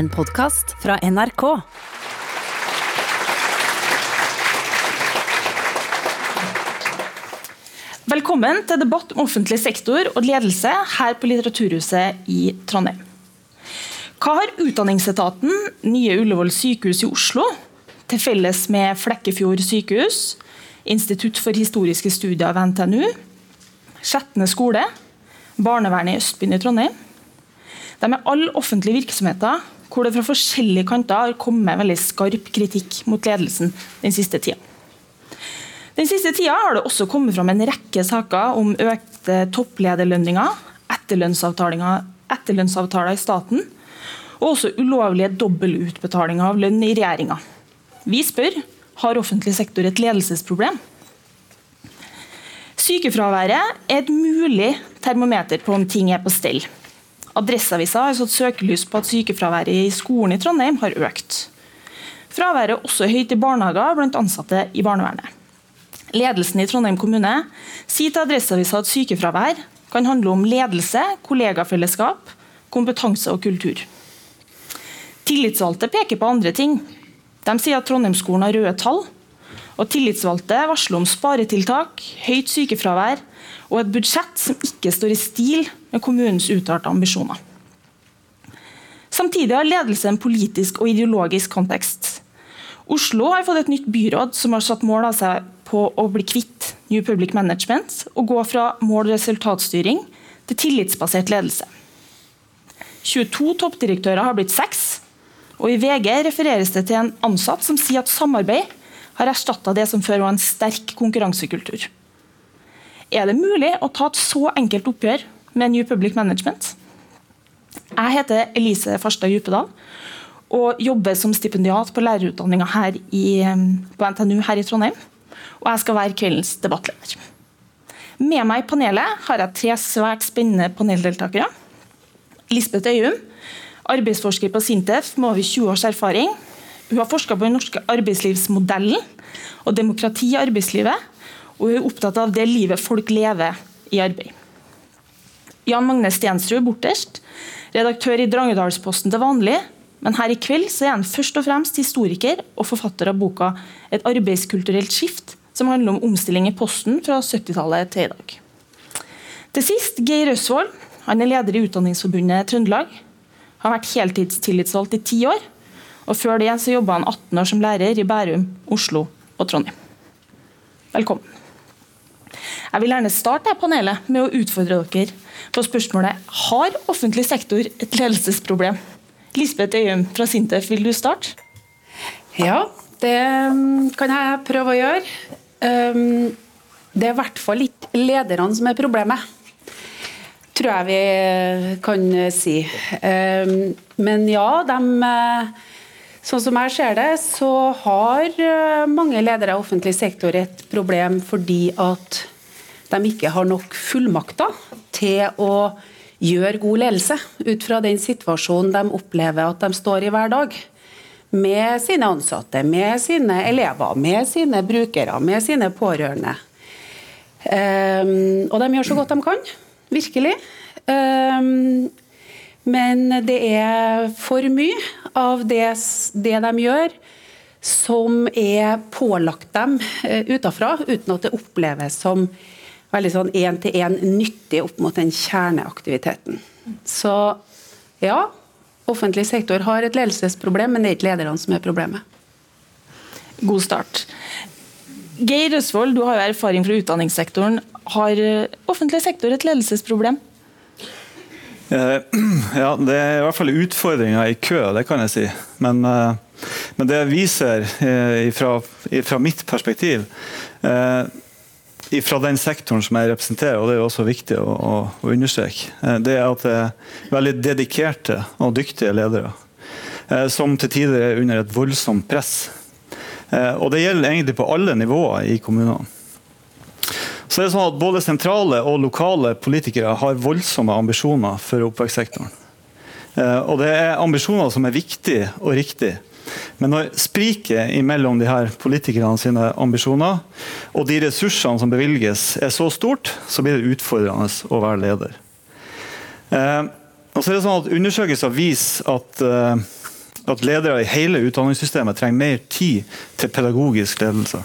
En podkast fra NRK. Velkommen til debatt om offentlig sektor og ledelse her på Litteraturhuset i Trondheim. Hva har Utdanningsetaten, Nye Ullevål sykehus i Oslo, til felles med Flekkefjord sykehus, Institutt for historiske studier ved NTNU, Skjetne skole, barnevernet i Østbyen i Trondheim? De er alle offentlige virksomheter hvor det fra forskjellige kanter har kommet veldig skarp kritikk mot ledelsen den siste tida. Den siste tida har det også kommet fram en rekke saker om økte topplederlønninger, etterlønnsavtaler i staten og også ulovlige dobbeltutbetalinger av lønn i regjeringa. Vi spør har offentlig sektor et ledelsesproblem. Sykefraværet er et mulig termometer på om ting er på stell. Adresseavisa har satt søkelys på at sykefraværet i skolen i Trondheim har økt. Fraværet er også høyt i barnehager blant ansatte i barnevernet. Ledelsen i Trondheim kommune sier til Adresseavisa at sykefravær kan handle om ledelse, kollegafellesskap, kompetanse og kultur. Tillitsvalgte peker på andre ting. De sier at Trondheimsskolen har røde tall. Og tillitsvalgte varsler om sparetiltak, høyt sykefravær og et budsjett som ikke står i stil med kommunens uttalte ambisjoner. Samtidig har ledelse en politisk og ideologisk kontekst. Oslo har fått et nytt byråd som har satt mål av seg på å bli kvitt New Public Management og gå fra mål- og resultatstyring til tillitsbasert ledelse. 22 toppdirektører har blitt seks, og i VG refereres det til en ansatt som sier at samarbeid har erstatta det som før var en sterk konkurransekultur. Er det mulig å ta et så enkelt oppgjør med New Public Management? Jeg heter Elise Farstad Djupedal og jobber som stipendiat på lærerutdanninga på NTNU her i Trondheim. Og jeg skal være kveldens debattleder. Med meg i panelet har jeg tre svært spennende paneldeltakere. Lisbeth Øyum, arbeidsforsker på Sintef med over 20 års erfaring. Hun har forska på den norske arbeidslivsmodellen og demokrati i arbeidslivet. Og hun er opptatt av det livet folk lever i arbeid. Jan Magne Stensrud borterst, redaktør i Drangedalsposten til vanlig. Men her i kveld er han først og fremst historiker og forfatter av boka 'Et arbeidskulturelt skift', som handler om omstilling i Posten fra 70-tallet til i dag. Til sist Geir Øsvold. Han er leder i Utdanningsforbundet Trøndelag. Har vært heltidstillitsvalgt i ti år. Og Før det så jobba han 18 år som lærer i Bærum, Oslo og Trondheim. Velkommen. Jeg vil gjerne starte panelet med å utfordre dere på spørsmålet har offentlig sektor et ledelsesproblem. Lisbeth Øyum fra Sintef, vil du starte? Ja, det kan jeg prøve å gjøre. Det er i hvert fall ikke lederne som er problemet, tror jeg vi kan si. Men ja, de, sånn som jeg ser det, så har mange ledere i offentlig sektor et problem fordi at de ikke har nok fullmakter til å gjøre god ledelse ut fra den situasjonen de opplever at de står i hver dag. Med sine ansatte, med sine elever, med sine brukere, med sine pårørende. Um, og de gjør så godt de kan. Virkelig. Um, men det er for mye av det, det de gjør, som er pålagt dem uh, utafra, uten at det oppleves som veldig sånn én-til-én nyttig opp mot den kjerneaktiviteten. Så ja, offentlig sektor har et ledelsesproblem, men det er ikke lederne som er problemet. God start. Geir Øsvold, du har jo erfaring fra utdanningssektoren. Har offentlig sektor et ledelsesproblem? Ja, Det er i hvert fall utfordringer i kø, det kan jeg si. Men, men det viser fra, fra mitt perspektiv fra den sektoren som jeg representerer, og det er jo også viktig å, å, å understreke, det er at det er veldig dedikerte og dyktige ledere. Som til tider er under et voldsomt press. Og det gjelder egentlig på alle nivåer i kommunene. Så det er sånn at Både sentrale og lokale politikere har voldsomme ambisjoner for oppvekstsektoren. Og det er ambisjoner som er viktige og riktige. Men når spriket mellom de her politikerne sine ambisjoner og de ressursene som bevilges er så stort, så blir det utfordrende å være leder. og så er det sånn at Undersøkelser viser at at ledere i hele utdanningssystemet trenger mer tid til pedagogisk ledelse.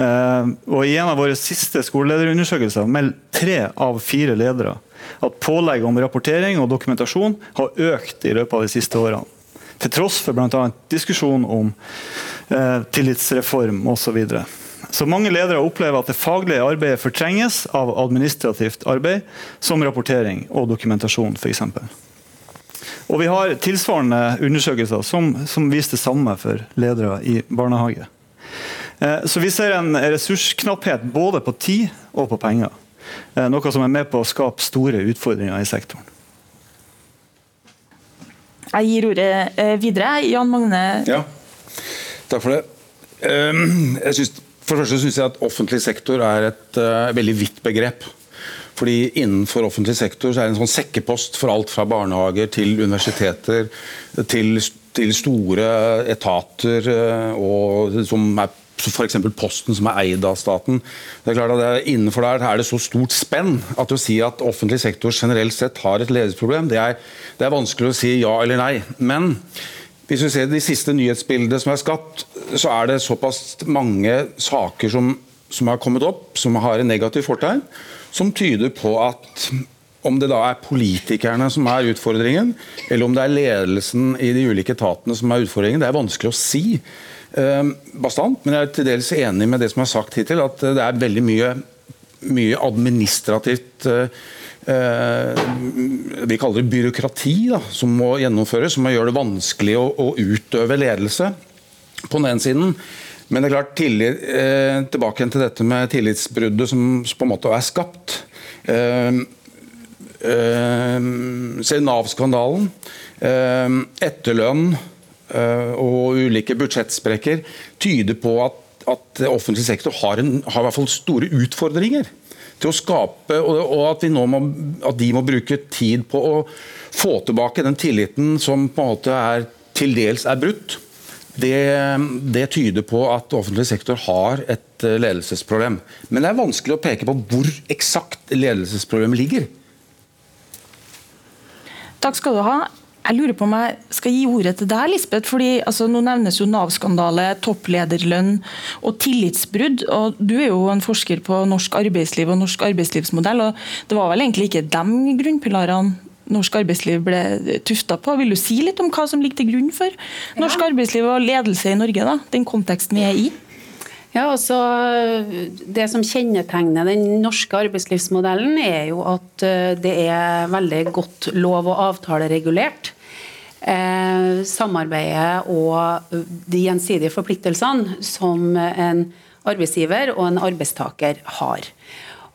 Uh, og I en av våre siste skolelederundersøkelser melder tre av fire ledere at pålegg om rapportering og dokumentasjon har økt i løpet av de siste årene. Til tross for bl.a. diskusjon om eh, tillitsreform osv. Så, så mange ledere opplever at det faglige arbeidet fortrenges av administrativt arbeid, som rapportering og dokumentasjon f.eks. Og Vi har tilsvarende undersøkelser som, som viser det samme for ledere i barnehage. Eh, så vi ser en ressursknapphet både på tid og på penger. Eh, noe som er med på å skape store utfordringer i sektoren. Jeg gir ordet eh, videre. Jan Magne. Ja, takk for det. Ehm, jeg synes, for det første syns jeg at offentlig sektor er et veldig vidt begrep. Fordi Innenfor offentlig sektor så er det en sånn sekkepost for alt fra barnehager til universiteter til, til store etater og, som er f.eks. Posten, som er eid av staten. Det er klart at det, Innenfor der er det så stort spenn at å si at offentlig sektor generelt sett har et ledelsesproblem, det det er vanskelig å si ja eller nei. Men hvis vi ser de siste nyhetsbildene som er skapt, så er det såpass mange saker som, som har kommet opp, som har en negativ fortegn, som tyder på at om det da er politikerne som er utfordringen, eller om det er ledelsen i de ulike etatene som er utfordringen, det er vanskelig å si. Ehm, bastant, men jeg er til dels enig med det som er sagt hittil, at det er veldig mye, mye administrativt eh, vi kaller det byråkrati da, som må gjennomføres, som må gjøre det vanskelig å, å utøve ledelse. på den ene siden. Men det er klart, tillit, eh, tilbake til dette med tillitsbruddet som på en måte er skapt. Eh, eh, se Nav-skandalen. Eh, etterlønn Eh, og ulike budsjettsprekker tyder på at, at offentlig sektor har, en, har i hvert fall store utfordringer til å skape, og at, må, at, de må bruke tid på å få tilbake den tilliten som på en måte er til dels er brutt. Det, det, tyder på at offentlig sektor har et eh, ledelsesproblem. Men det er vanskelig å peke på hvor eksakt ledelsesproblemet ligger. Takk skal du ha. Jeg lurer på om jeg skal gi ordet til deg, Lisbeth. fordi altså, Nå nevnes jo Nav-skandale, topplederlønn og tillitsbrudd. og Du er jo en forsker på norsk arbeidsliv og norsk arbeidslivsmodell. og Det var vel egentlig ikke de grunnpilarene norsk arbeidsliv ble tufta på. Vil du si litt om hva som ligger til grunn for norsk arbeidsliv og ledelse i Norge? da, Den konteksten vi er i? Ja, altså Det som kjennetegner den norske arbeidslivsmodellen, er jo at eh, det er veldig godt lov- og avtaleregulert. Eh, samarbeidet og de gjensidige forpliktelsene som en arbeidsgiver og en arbeidstaker har.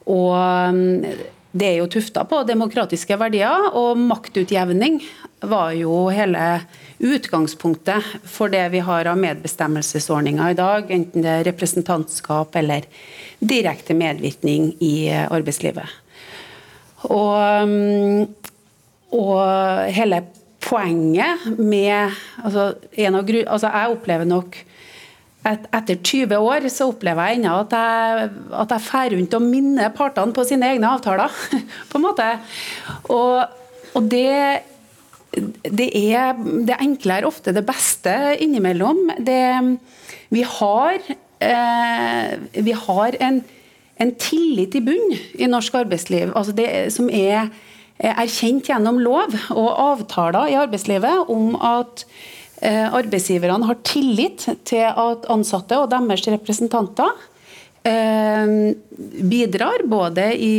Og mm, det er jo tufta på demokratiske verdier, og maktutjevning var jo hele utgangspunktet for det vi har av medbestemmelsesordninger i dag, enten det er representantskap eller direkte medvirkning i arbeidslivet. Og, mm, og hele poenget med altså, av, altså Jeg opplever nok et, etter 20 år så opplever jeg ennå at jeg, at jeg fer rundt og minner partene på sine egne avtaler. på en måte. Og, og det det er det enkle er ofte det beste innimellom. Det, vi har, eh, vi har en, en, tillit i bunn i norsk arbeidsliv altså det, som er erkjent gjennom lov og avtaler i arbeidslivet om at arbeidsgiverne har tillit til at ansatte og deres representanter Eh, bidrar både i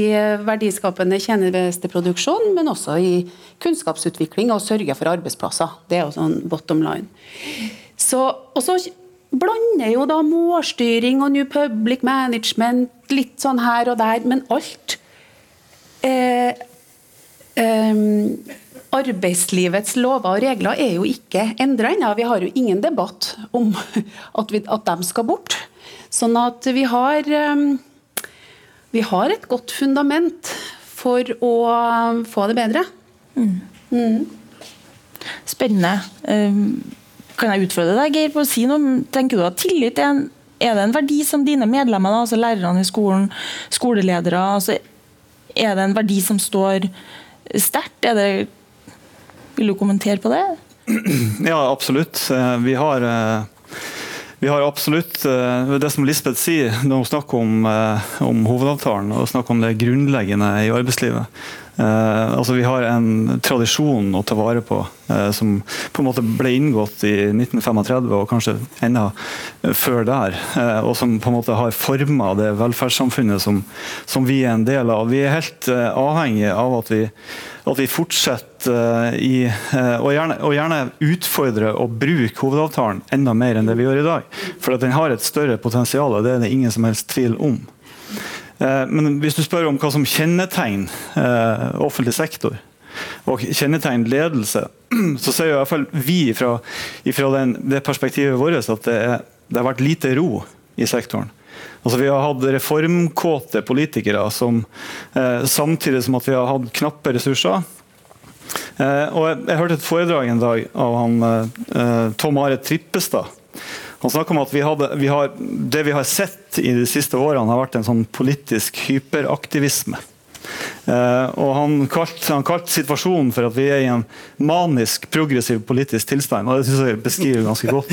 verdiskapende tjenesteproduksjon, men også i kunnskapsutvikling og sørger for arbeidsplasser. Det er jo sånn bottom line. Så, og så blander jo da målstyring og New Public Management litt sånn her og der, men alt eh, eh, Arbeidslivets lover og regler er jo ikke endra ennå. Vi har jo ingen debatt om at, vi, at de skal bort. Sånn at vi har, um, vi har et godt fundament for å få det bedre. Mm. Mm. Spennende. Um, kan jeg utfordre deg, Geir, på å si noe? Tenker du at tillit er en, er det en verdi som dine medlemmer, altså lærerne i skolen, skoleledere, altså er det en verdi som står sterkt? Vil du kommentere på det? Ja, absolutt. Vi har vi har absolutt det som Lisbeth sier når hun snakker om, om hovedavtalen og snakker om det grunnleggende i arbeidslivet. Uh, altså Vi har en tradisjon å ta vare på uh, som på en måte ble inngått i 1935 og kanskje enda før der. Uh, og som på en måte har forma det velferdssamfunnet som, som, vi er en del av. Vi er helt eh, avhengige av at vi, at vi fortsetter eh, i, eh, og, gjerne, og gjerne utfordre og bruke hovedavtalen enda mer enn det vi gjør i dag. For at den har et større potensial, og det er det ingen som helst tvil om. Eh, men hvis du spør om hva som kjennetegner offentlig sektor, og kjennetegner ledelse, så ser i hvert fall vi fra, fra den, det perspektivet vårt at det, er, det, har vært lite ro i sektoren. Altså Vi har hatt reformkåte politikere som, samtidig som at vi har hatt knappe ressurser. Eh, og jeg, jeg, hørte et foredrag en dag av han, eh, Tom Are Trippestad han snakker om at vi hadde, vi har, det vi har sett i de siste årene, har vært en sånn politisk hyperaktivisme. Uh, og han kalte, kalt situasjonen for at vi er i en manisk progressiv politisk tilstand. og Det synes jeg beskriver ganske godt.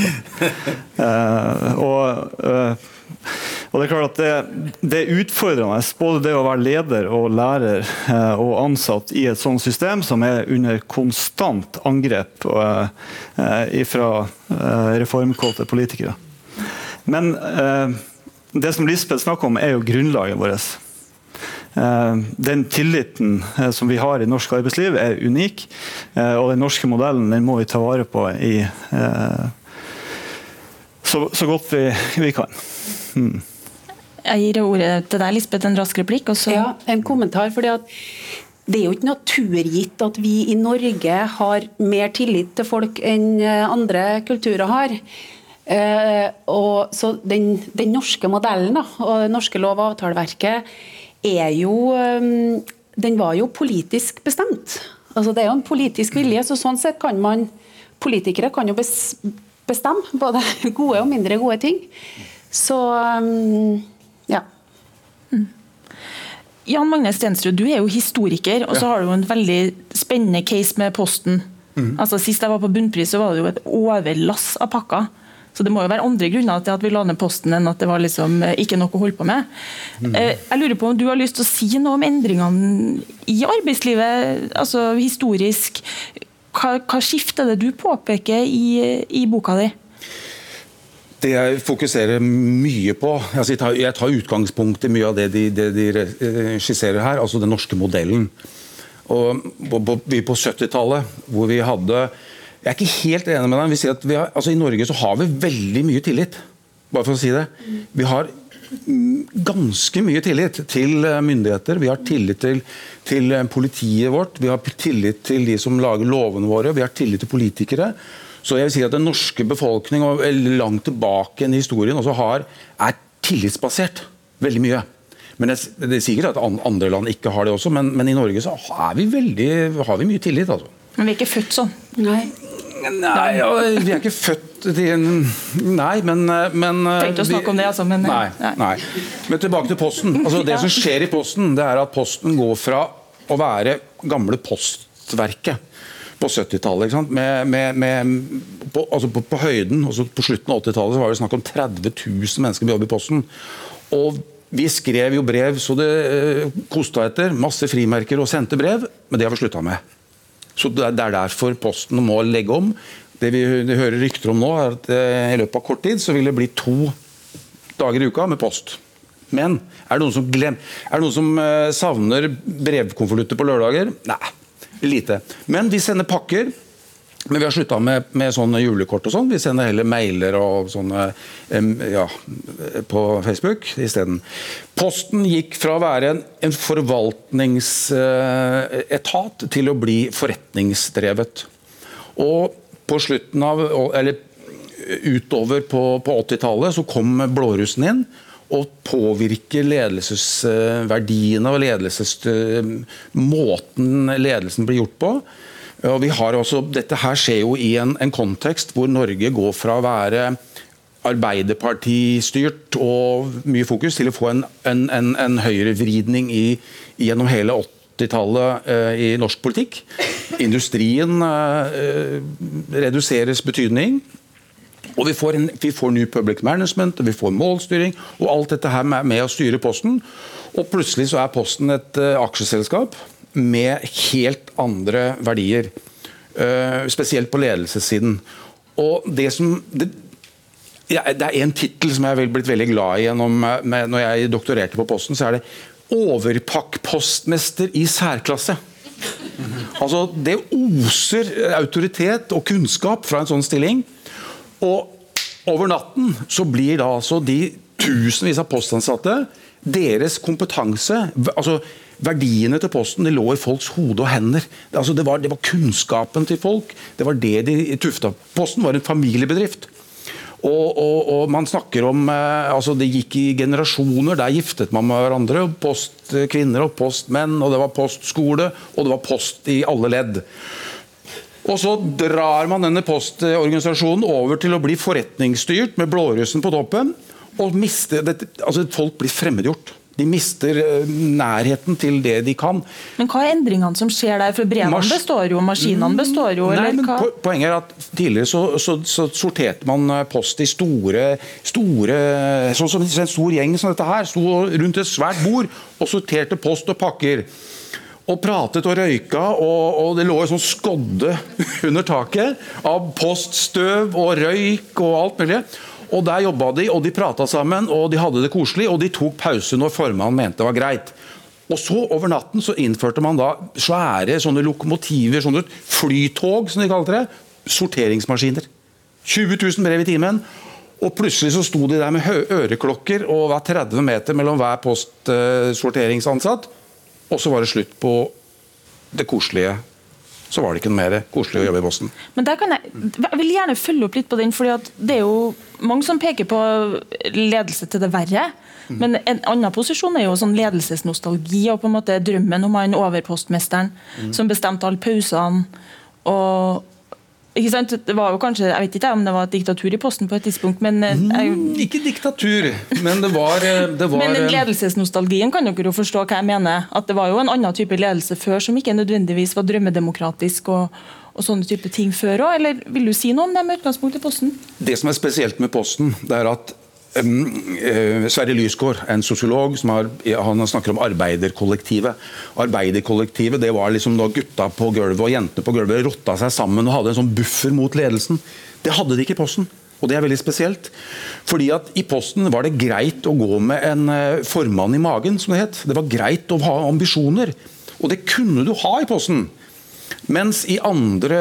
Uh, og uh, og Det er klart at det, det, er utfordrende, både det å være leder og lærer eh, og ansatt i et sånt system som er under konstant angrep eh, fra eh, reformkåte politikere. Men det som Lisbeth snakker om, er jo grunnlaget vårt. Den tilliten som vi har i norsk arbeidsliv, er unik. Og den norske modellen den må vi ta vare på i, så, så, godt vi, vi kan. Mm. Jeg gir ordet til deg, Lisbeth, en rask replikk. Ja, en kommentar. fordi at det er jo ikke naturgitt at vi i Norge har mer tillit til folk enn eh, andre kulturer har. Eh, og så den, den, norske modellen da, og det norske lov- og avtaleverket er jo um, Den var jo politisk bestemt. Altså Det er jo en politisk vilje, så sånn sett kan man Politikere kan jo bestemme både gode og mindre gode ting. Så um, ja. Mm. Jan Magne Stensrud, du er jo historiker, og så har du jo en veldig spennende case med Posten. Mm. Altså Sist jeg var på Bunnpris, så var det jo et overlass av pakker. Så det må jo være andre grunner til at vi la ned Posten enn at det var liksom eh, ikke noe å holde på med. Mm. Eh, jeg lurer på om du har lyst til å si noe om endringene i arbeidslivet, altså historisk. Hva, hva skift det du påpeker i, i boka di? Det jeg fokuserer mye på altså Jeg tar utgangspunkt i mye av det de, det de eh, skisserer her, altså den norske modellen. Og vi på 70-tallet, hvor vi hadde Jeg er ikke helt enig med deg. Vi sier at har, altså I Norge så har vi veldig mye tillit. Bare for å si det. Vi har ganske mye tillit til eh, myndigheter. Vi har tillit til, til eh, politiet vårt. Vi har tillit til de som lager lovene våre. Vi har tillit til politikere. Så jeg vil si at Den norske befolkning og langt tilbake i historien også har, er tillitsbasert. Veldig mye. Men det, det er sikkert at andre land ikke har det også, men, men i Norge så har vi, veldig, har vi mye tillit. altså. Men vi er ikke født sånn? Nei. Nei, vi er ikke født Nei, men, men Tenkte å snakke om det, altså, men nei, nei. Men tilbake til Posten. Altså, det som skjer i Posten, det er at Posten går fra å være gamle Postverket på 70-tallet. På, altså på, på, høyden, altså på slutten av 80-tallet var det snakk om 30 000 mennesker som jobbet i Posten. Og vi skrev jo brev så det eh, kosta etter. Masse frimerker og sendte brev, men det har vi slutta med. Så Det er derfor Posten må legge om. Det vi hører rykter om nå, er at eh, i løpet av kort tid så vil det bli to dager i uka med post. Men er det noen som, glem, er det noen som eh, savner brevkonvolutter på lørdager? Nei, lite. Men vi sender pakker. Men vi har slutta med, med, sånne julekort og sånn. Vi sender heller mailer og sånne ja, på Facebook isteden. Posten gikk fra å være en, en forvaltningsetat til å bli forretningsdrevet. Og på slutten av Eller utover på, på 80-tallet så kom blårussen inn og påvirker ledelsesverdiene og ledelsesmåten ledelsen blir gjort på. Og vi har også, dette her skjer jo i en, en kontekst hvor Norge går fra å være Arbeiderpartistyrt og mye fokus, til å få en, en, en, høyrevridning gjennom hele 80 80-tallet i norsk politikk. Industrien reduseres betydning. Og vi får, en, vi får New Public Management, vi får målstyring og alt dette her med, med å styre Posten. Og plutselig så er Posten et uh, aksjeselskap med helt andre verdier. Uh, spesielt på ledelsessiden. Og det som det, ja, det er en tittel som jeg har blitt veldig glad i gjennom, med, når jeg doktorerte på Posten. så er det Overpakkpostmester i særklasse. Altså, Det oser autoritet og kunnskap fra en sånn stilling. Og over natten så blir da altså de tusenvis av postansatte, deres kompetanse altså Verdiene til Posten de lå i folks hode og hender. Altså det, var, det var kunnskapen til folk. Det var det de tufta Posten var en familiebedrift. Og, og, og, man snakker om eh, altså Det gikk i generasjoner. Der giftet man med hverandre. Postkvinner og postmenn, og det var postskole, og det var post i alle ledd. Og så drar man denne postorganisasjonen over til å bli forretningsstyrt med blårussen på toppen. og miste, altså Folk blir fremmedgjort. De mister eh, nærheten til det de kan. Men hva er endringene som skjer der? For Brevene Mars består jo, maskinene mm, består jo. Nei? Poenget er at Tidligere så, så, så, sorterte man eh, post i store, store Sånn som en stor gjeng som dette her. Sto rundt et svært bord og sorterte post og pakker og pratet og røyka, og, og det lå en sånn skodde under taket av poststøv og røyk og alt mulig. Og Der jobba de, og de prata sammen, og de hadde det koselig, og de tok pause når formannen mente det var greit. Og så Over natten så innførte man da svære sånne lokomotiver, sånne flytog, som de kalte det. Sorteringsmaskiner. 20 000 brev i timen. Og plutselig så sto de der med øreklokker og var 30 meter mellom hver postsorteringsansatt. Og så var det slutt på det koselige. Så var det ikke noe mer koselig å jobbe i Boston. Men der kan jeg, jeg vil gjerne følge opp litt på den, fordi det er jo mange som peker på ledelse til det verre. Mm. Men en annen posisjon er jo sånn ledelsesnostalgi og på en måte drømmen om han overpostmesteren mm. som bestemte alle pausene. og? Det var jo kanskje, Jeg vet ikke om det var et diktatur i Posten på et tidspunkt, men eh, jeg, mm, Ikke diktatur, men det var, eh, det var Men den eh, ledelsesnostalgien kan dere jo forstå hva jeg mener. At det var jo en annen type ledelse før som ikke nødvendigvis var drømmedemokratisk og, og sånne type ting før også. eller vil du si noe om det med utgangspunkt i Posten? Det som er spesielt med Posten, det er at Sverre Lysgård, en sosiolog, har, han snakker om arbeiderkollektivet. Arbeiderkollektivet det var liksom da gutta på gulvet og jentene på gulvet rotta seg sammen og hadde en sånn buffer mot ledelsen. Det hadde de ikke i Posten. Og det er veldig spesielt. Fordi at I Posten var det greit å gå med en uh, formann i magen, som det het. Det var greit å ha ambisjoner. Og det kunne du ha i Posten. Mens i andre,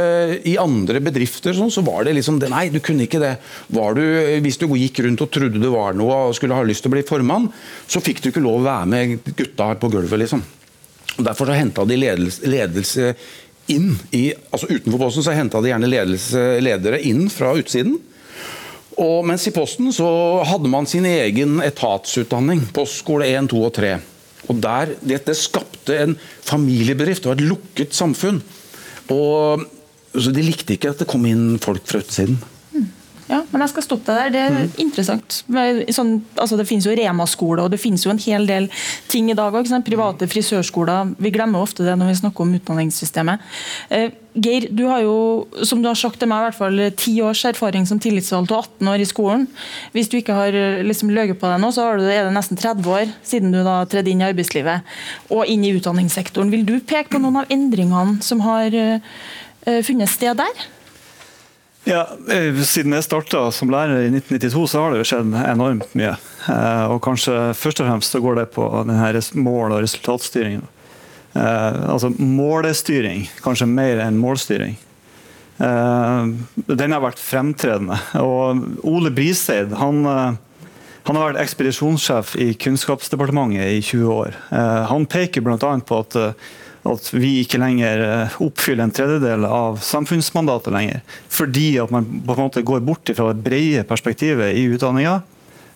i andre bedrifter sånn, så var det liksom det, Nei, du kunne ikke det. Du, hvis du gikk rundt og trodde du var noe og skulle ha lyst til å bli formann, så fikk du ikke lov å være med gutta her på gulvet, liksom. Derfor så henta de ledelse, ledelse inn i, altså Utenfor Posten så henta de gjerne ledelse, ledere inn fra utsiden. Og mens i Posten så hadde man sin egen etatsutdanning. Postskole 1, 2 og 3. Og der, Dette skapte en familiebedrift og et lukket samfunn. Og så De likte ikke at det kom inn folk fra utsiden. Ja, men jeg skal stoppe deg der. Det er mm. interessant. Sånn, altså det finnes jo Rema-skole og det finnes jo en hel del ting i dag òg. Private frisørskoler. Vi glemmer ofte det når vi snakker om utdanningssystemet. Eh, Geir, du har jo som du har sagt til meg, i hvert fall ti års erfaring som tillitsvalgt og 18 år i skolen. Hvis du ikke har eh, liksom løyet på deg nå, så du, er det nesten 30 år siden du da tredde inn i arbeidslivet og inn i utdanningssektoren. Vil du peke på noen av endringene som har uh, funnet sted der? Ja, eh, Siden jeg starta som lærer i 1992, så har det jo skjedd enormt mye. Eh, og kanskje først og fremst så går det på denne mål- og resultatstyringen. Eh, altså målestyring, kanskje mer enn målstyring. Den har vært fremtredende. Og Ole Briseid han, han har vært ekspedisjonssjef i Kunnskapsdepartementet i 20 år. Han peker bl.a. på at at vi ikke lenger eh, oppfyller en tredjedel av samfunnsmandatet lenger. Fordi at man på en måte går bort fra det brede perspektivet i utdanninga.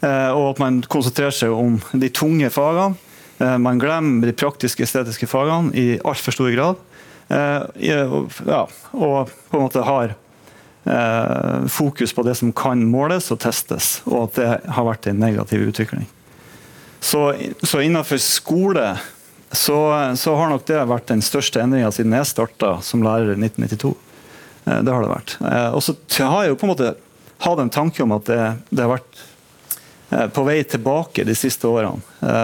Eh, og at man konsentrerer seg om de tunge fagene. Eh, man glemmer de praktiske, estetiske fagene i altfor stor grad. Ja, og på en måte har fokus på det som kan måles og testes, og at det har vært en negativ utvikling. Så, så innenfor skole så, så, har nok det vært den største endringa siden jeg starta som lærer i 1992. Eh, det har det vært. Eh, og så har jeg jo på en måte hatt en tanke om at det, det har vært eh, på vei tilbake de siste årene.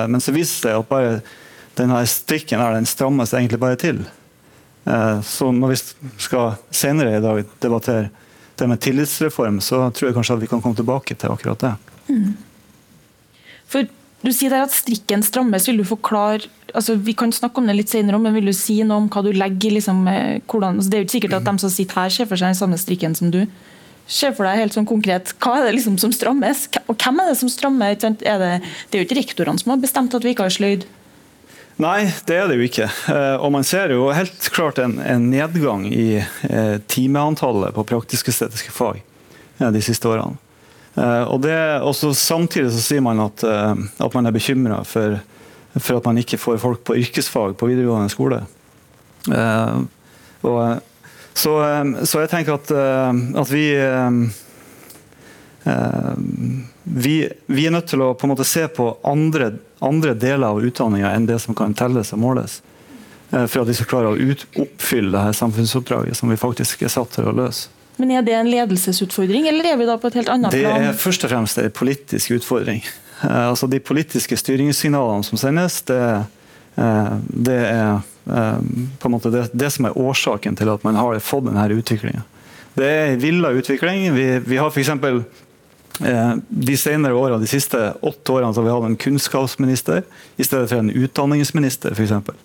Men så viser det seg at bare denne strikken her, den strammes egentlig bare til. Så når vi skal senere i dag debattere det med tillitsreform, så tror jeg kanskje at vi kan komme tilbake til akkurat det. Mm. For du sier der at strikken strammes. Vil du forklare altså Vi kan snakke om det litt senere, men vil du si noe om hva du legger liksom, hvordan, altså Det er jo ikke sikkert at de som sitter her, ser for seg den samme strikken som du. Se for deg helt sånn konkret, Hva er det liksom som strammes? Og hvem er det som strammer? Er det, det er jo ikke rektorene som har bestemt at vi ikke har sløyd. Nei, det er det jo ikke. Eh, og man ser jo helt klart en, en nedgang i eh, timeantallet på praktisk-estetiske fag eh, de siste årene. Eh, og det, også Samtidig så sier man at, eh, at man er bekymra for, for, at man ikke får folk på yrkesfag på videregående skole. Eh, og, så, så, jeg tenker at, at vi, vi, vi er nødt til å på en måte se på andre, andre deler av utdanninga enn det som kan telles og måles. For at vi skal klare å ut, oppfylle det her samfunnsoppdraget som vi faktisk er satt til å løse. Men Er det en ledelsesutfordring, eller er vi da på et helt annet plan? Det er først og fremst en politisk utfordring. Eh, altså De politiske styringssignalene som sendes, det, eh, det er eh, på en måte det, det, som er årsaken til at man har fått denne utviklinga. Det er en villa utvikling. Vi, vi har f.eks. De senere årene, de siste åtte årene så har vi hatt en kunnskapsminister i stedet for en utdanningsminister. For eksempel.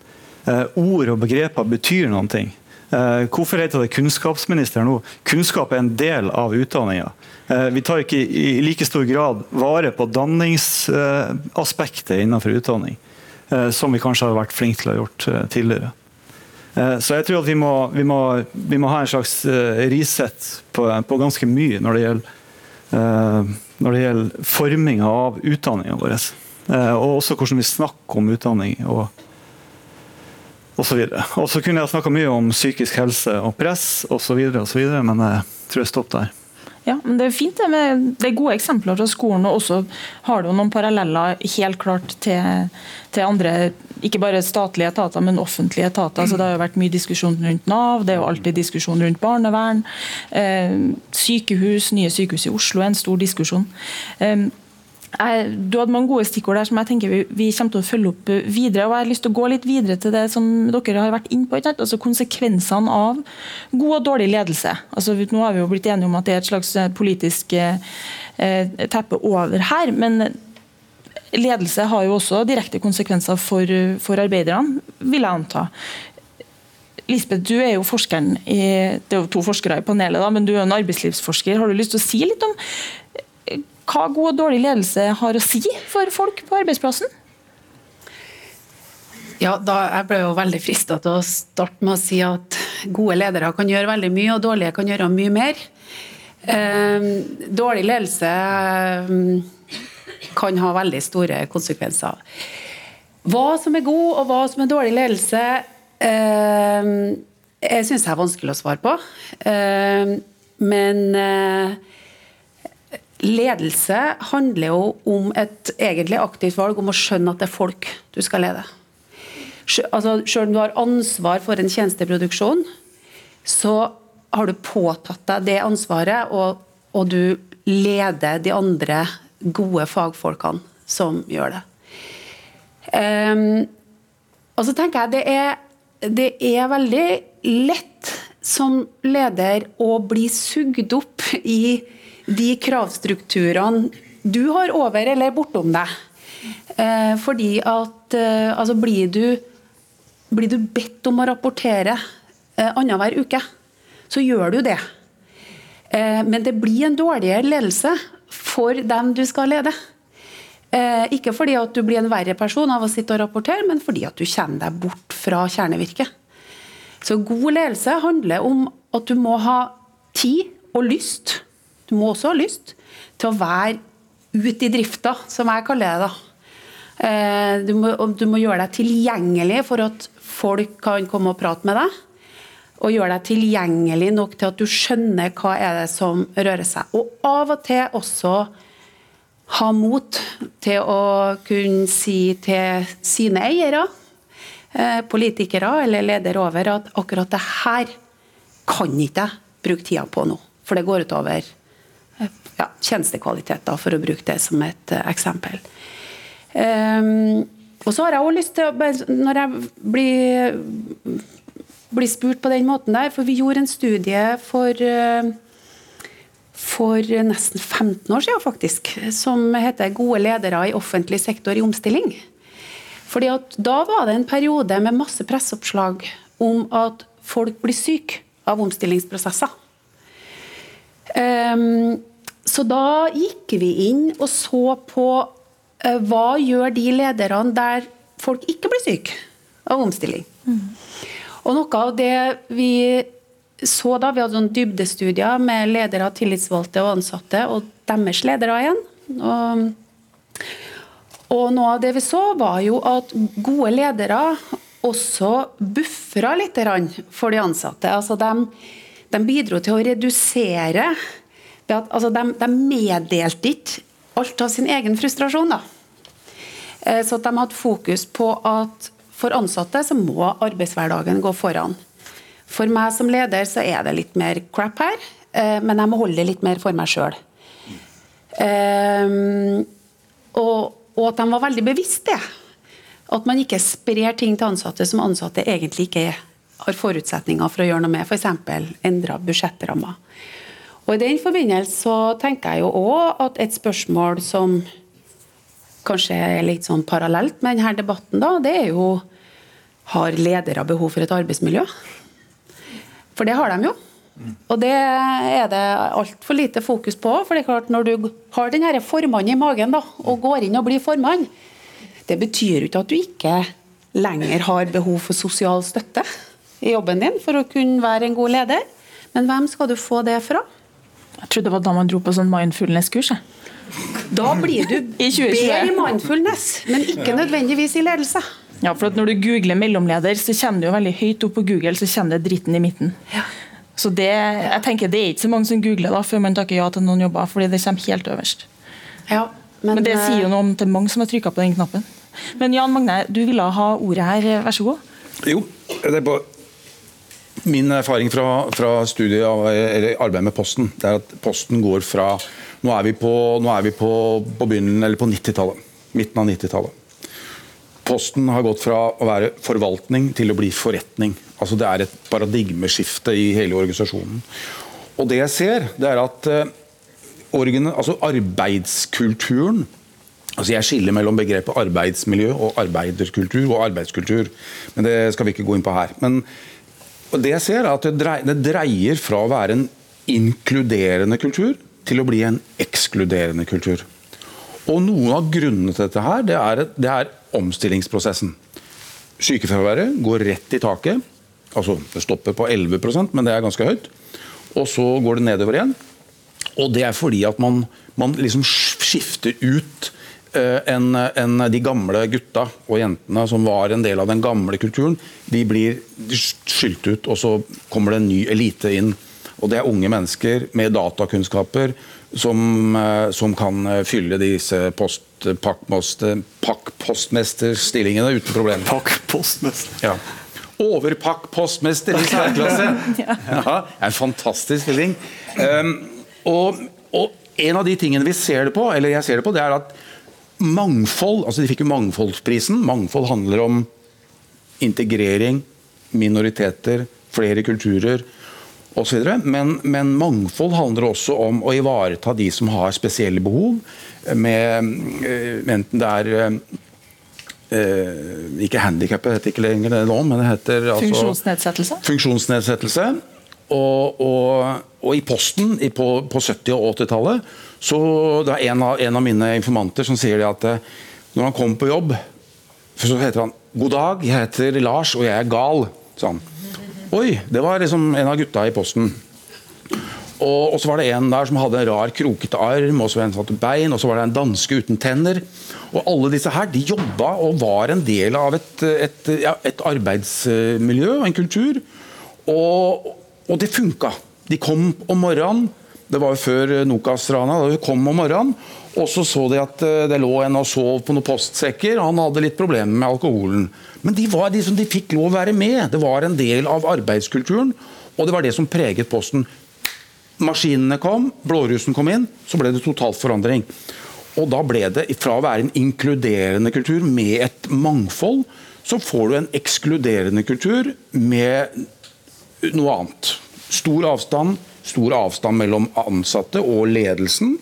Ord og begreper betyr noen ting. Eh, hvorfor heter det kunnskapsminister nå? Kunnskap er en del av utdanninga. Eh, vi tar ikke i like stor grad vare på danningsaspektet innenfor utdanning, eh, som vi kanskje har vært flinke til å ha gjort tidligere. Så jeg tror at vi må, vi må, vi må ha en slags reset på, på, ganske mye når det gjelder, når det gjelder forminga av utdanninga vår. Og også hvordan vi snakker om utdanning. og osv. Og så kunne jeg snakka mye om psykisk helse og press osv., men jeg tror jeg stopper der. Ja, men Det er fint det, med, det er gode eksempler fra skolen, og også har du noen paralleller helt klart til, til, andre, ikke bare statlige etater, men offentlige etater. Så Det har jo vært mye diskusjon rundt Nav, det er jo alltid diskusjon rundt barnevern. Eh, sykehus, nye sykehus i Oslo er en stor diskusjon. Eh, du hadde mange gode stikkord der som jeg tenker vi, vi, kommer til å følge opp videre. og Jeg har lyst til å gå litt videre til det som dere har vært inne på. altså Konsekvensene av god og dårlig ledelse. Altså Nå har vi jo blitt enige om at det er et slags eh, politisk eh, teppe over her. Men ledelse har jo også direkte konsekvenser for, for arbeiderne, vil jeg anta. Lisbeth, du er jo forskeren i, Det er jo to forskere i panelet, da, men du er en arbeidslivsforsker. Har du lyst til å si litt om hva god og dårlig ledelse har å si for folk på arbeidsplassen? Ja, da, Jeg ble jo veldig frista til å starte med å si at gode ledere kan gjøre veldig mye, og dårlige kan gjøre mye mer. Eh, dårlig ledelse eh, kan ha veldig store konsekvenser. Hva som er god og hva som er dårlig ledelse, eh, jeg syns jeg er vanskelig å svare på. Eh, men eh, Ledelse handler jo om et egentlig aktivt valg om å skjønne at det er folk du skal lede. Altså, selv om du har ansvar for en tjenesteproduksjon, så har du påtatt deg det ansvaret, og, og du leder de andre gode fagfolkene som gjør det. Um, og så tenker jeg det er, det er veldig lett som leder å bli sugd opp i de kravstrukturene du har over eller bortom deg. Eh, fordi at eh, altså blir du, blir du bedt om å rapportere eh, annenhver uke, så gjør du det. Men det blir en dårligere ledelse for dem du skal lede. Ikke fordi at du blir en verre person av å sitte og rapportere, men fordi at du kommer deg bort fra kjernevirket. Så god ledelse handler om at du må ha tid og lyst du må også ha lyst til å være ute i drifta, som jeg kaller det. da. Eh, du må, du må, gjøre deg tilgjengelig for at folk kan komme og prate med deg. Og gjøre deg tilgjengelig nok til at du skjønner hva er det som rører seg. Og av og til også ha mot til å kunne si til sine eiere eh, politikere eller ledere over at akkurat det her kan ikke jeg bruke tida på nå. For det går utover ja, tjenestekvaliteter, for å bruke det som et uh, eksempel. Um, og så har jeg også lyst til, når jeg blir, blir, spurt på den måten der, for vi gjorde en studie for for nesten 15 år siden, faktisk, som heter 'Gode ledere i offentlig sektor i omstilling'. Fordi at Da var det en periode med masse presseoppslag om at folk blir syke av omstillingsprosesser. Um, så da gikk vi inn og så på uh, hva gjør de lederne der folk ikke blir syke av omstilling. Mm. Og noe av det vi så da, Vi hadde sånn dybdestudier med ledere, tillitsvalgte og ansatte, og deres ledere igjen. Og, og noe av det vi så, var jo at gode ledere også buffra litt for de ansatte. Altså de, de bidro til å redusere at, altså de, de, meddelte ikke alt av sin egen frustrasjon. Da. Eh, så de hadde fokus på at for ansatte så må arbeidshverdagen gå foran. For meg som leder så er det litt mer crap her, eh, men jeg må holde det litt mer for meg sjøl. Um, og, og, at de var veldig bevisst det. At man ikke sprer ting til ansatte som ansatte egentlig ikke har forutsetninger for å gjøre noe med, f.eks. endra budsjettrammer. Og I den forbindelse så tenker jeg jo òg at et spørsmål som kanskje er litt sånn parallelt med denne debatten, da, det er jo har ledere behov for et arbeidsmiljø? For det har de jo. Og det er det altfor lite fokus på. For det er klart når du har den formannen i magen da, og går inn og blir formann, det betyr jo ikke at du ikke lenger har behov for sosial støtte i jobben din for å kunne være en god leder. Men hvem skal du få det fra? Jeg trodde det var da man dro på sånn mindfulness-kurs. Da blir du bedre i mindfulness, men ikke nødvendigvis i ledelse. Ja, for Når du googler mellomleder, så kommer du jo veldig høyt opp på Google, så kommer det dritten i midten. Ja. Så det, jeg tenker det er ikke så mange som googler da, før man takker ja til noen jobber, fordi det kommer helt øverst. Ja, men, men, det sier jo eh, noe om til mange som har trykka på den knappen. Men Jan Magne, du ville ha ordet her, vær så god. Jo, det er bare Min erfaring fra, fra studiet arbeidet med Posten, det er at Posten går fra Nå er vi på, er vi på, på på 90-tallet. Midten av 90-tallet. Posten har gått fra å være forvaltning til å bli forretning. Altså Det er et paradigmeskifte i hele organisasjonen. Og det jeg ser, det er at uh, altså arbeidskulturen altså Jeg skiller mellom begrepet arbeidsmiljø og arbeiderkultur og arbeidskultur. Men det skal vi ikke gå inn på her. Men det jeg ser er at det dreier, det dreier fra å være en inkluderende kultur til å bli en ekskluderende kultur. Og Noen av grunnene til dette her, det er, det er omstillingsprosessen. Sykefraværet går rett i taket. altså Det stopper på 11% men det er ganske høyt. Og så går det nedover igjen. Og det er fordi at man, man liksom skifter ut eh, en, en, de gamle gutta og jentene som var en del av den gamle kulturen, de blir skylt ut, og så kommer det en ny elite inn. Og Det er unge mennesker med datakunnskaper som, eh, som kan eh, fylle disse post, pakkpostmesterstillingene uten problemer. Pakkpostmester? Ja. Overpakkpostmester i særklasse! Ja, en fantastisk stilling. Um, og, og, en av de tingene vi ser det på, eller jeg ser det på, det er at mangfold altså De fikk jo Mangfoldsprisen. Mangfold handler om integrering, minoriteter, flere kulturer osv. Men, men mangfold handler også om å ivareta de som har spesielle behov. Med, eh, enten det er Uh, ikke handikap, det heter ikke lenger det nå, men det heter altså, Funksjonsnedsettelse? Funksjonsnedsettelse. Og, og, og i Posten på, på, 70- og 80-tallet så det er en av, en av, mine informanter som sier at når han kommer på jobb, så heter han 'God dag, jeg heter Lars, og jeg er gal'. Sånn. Oi, det var liksom en av gutta i posten. Og, og, så var det en der som hadde en rar, krokete arm, og så en satt bein, og så var det en danske uten tenner. Og alle disse her, de jobba og var en del av et, et, et arbeidsmiljø og en kultur. Og, og det funka. De kom om morgenen Det var jo før Nokas-rana. Da vi kom om morgenen, og så så de at eh, det lå en og sov på noen postsekker. og Han hadde litt problemer med alkoholen. Men de, var de, som de fikk lov å være med. Det var en del av arbeidskulturen, og det var det som preget Posten. Maskinene kom, blårussen kom inn, så ble det total forandring. Og da ble det, fra å være en inkluderende kultur med et mangfold, så får du en ekskluderende kultur med noe annet. Stor avstand, stor avstand mellom ansatte og ledelsen.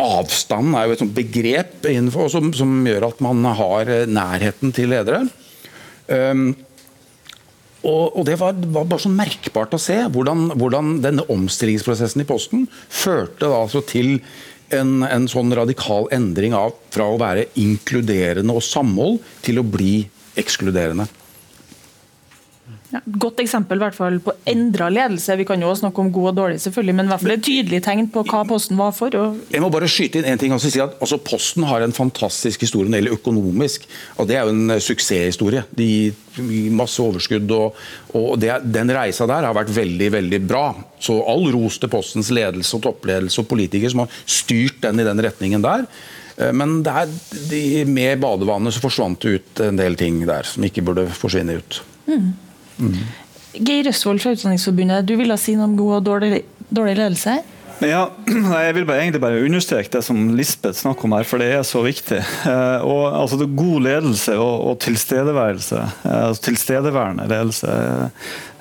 Avstand er jo et begrep innenfor, som, som, gjør at man har nærheten til ledere. Um, og, og, Det var, var, bare sånn merkbart å se hvordan, hvordan, denne omstillingsprosessen i Posten førte altså til en, en, sånn radikal endring av fra å være inkluderende og samhold til å bli ekskluderende. Ja, godt eksempel hvert fall på endra ledelse. Vi kan jo også snakke om god og dårlig, selvfølgelig, men i hvert fall et tydelig tegn på hva Posten var for. Jeg må bare skyte inn en ting. Altså, si at, altså, Posten har en fantastisk historie når det gjelder økonomisk. og Det er jo en suksesshistorie. De gir masse overskudd. og, og det, Den reisa der har vært veldig veldig bra. Så all ros til Postens ledelse og toppledelse og politikere som har styrt den i den retningen der. Eh, men der, de, med badevannet så forsvant det ut en del ting der som ikke burde forsvinne ut. Mm. Mm. Geir Østfold fra Utdanningsforbundet, du ville si noe om god og dårlig, dårlig ledelse? Ja, jeg vil bare, egentlig bare understreke det som Lisbeth snakker om her, for det er så viktig. Eh, og, altså, God ledelse og, og tilstedeværelse, eh, altså, tilstedeværende ledelse,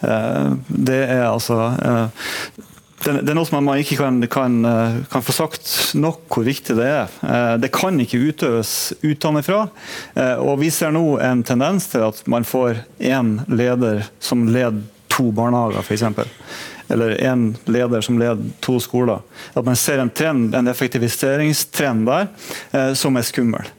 eh, det er altså det, det, er noe som man ikke kan, kan, kan, få sagt nok hvor viktig det er. Eh, det kan ikke utøves utenfra. Eh, og vi ser nå en tendens til at man får én leder som leder to barnehager, f.eks. Eller én leder som leder to skoler. At man ser en, trend, en effektiviseringstrend der eh, som er skummel.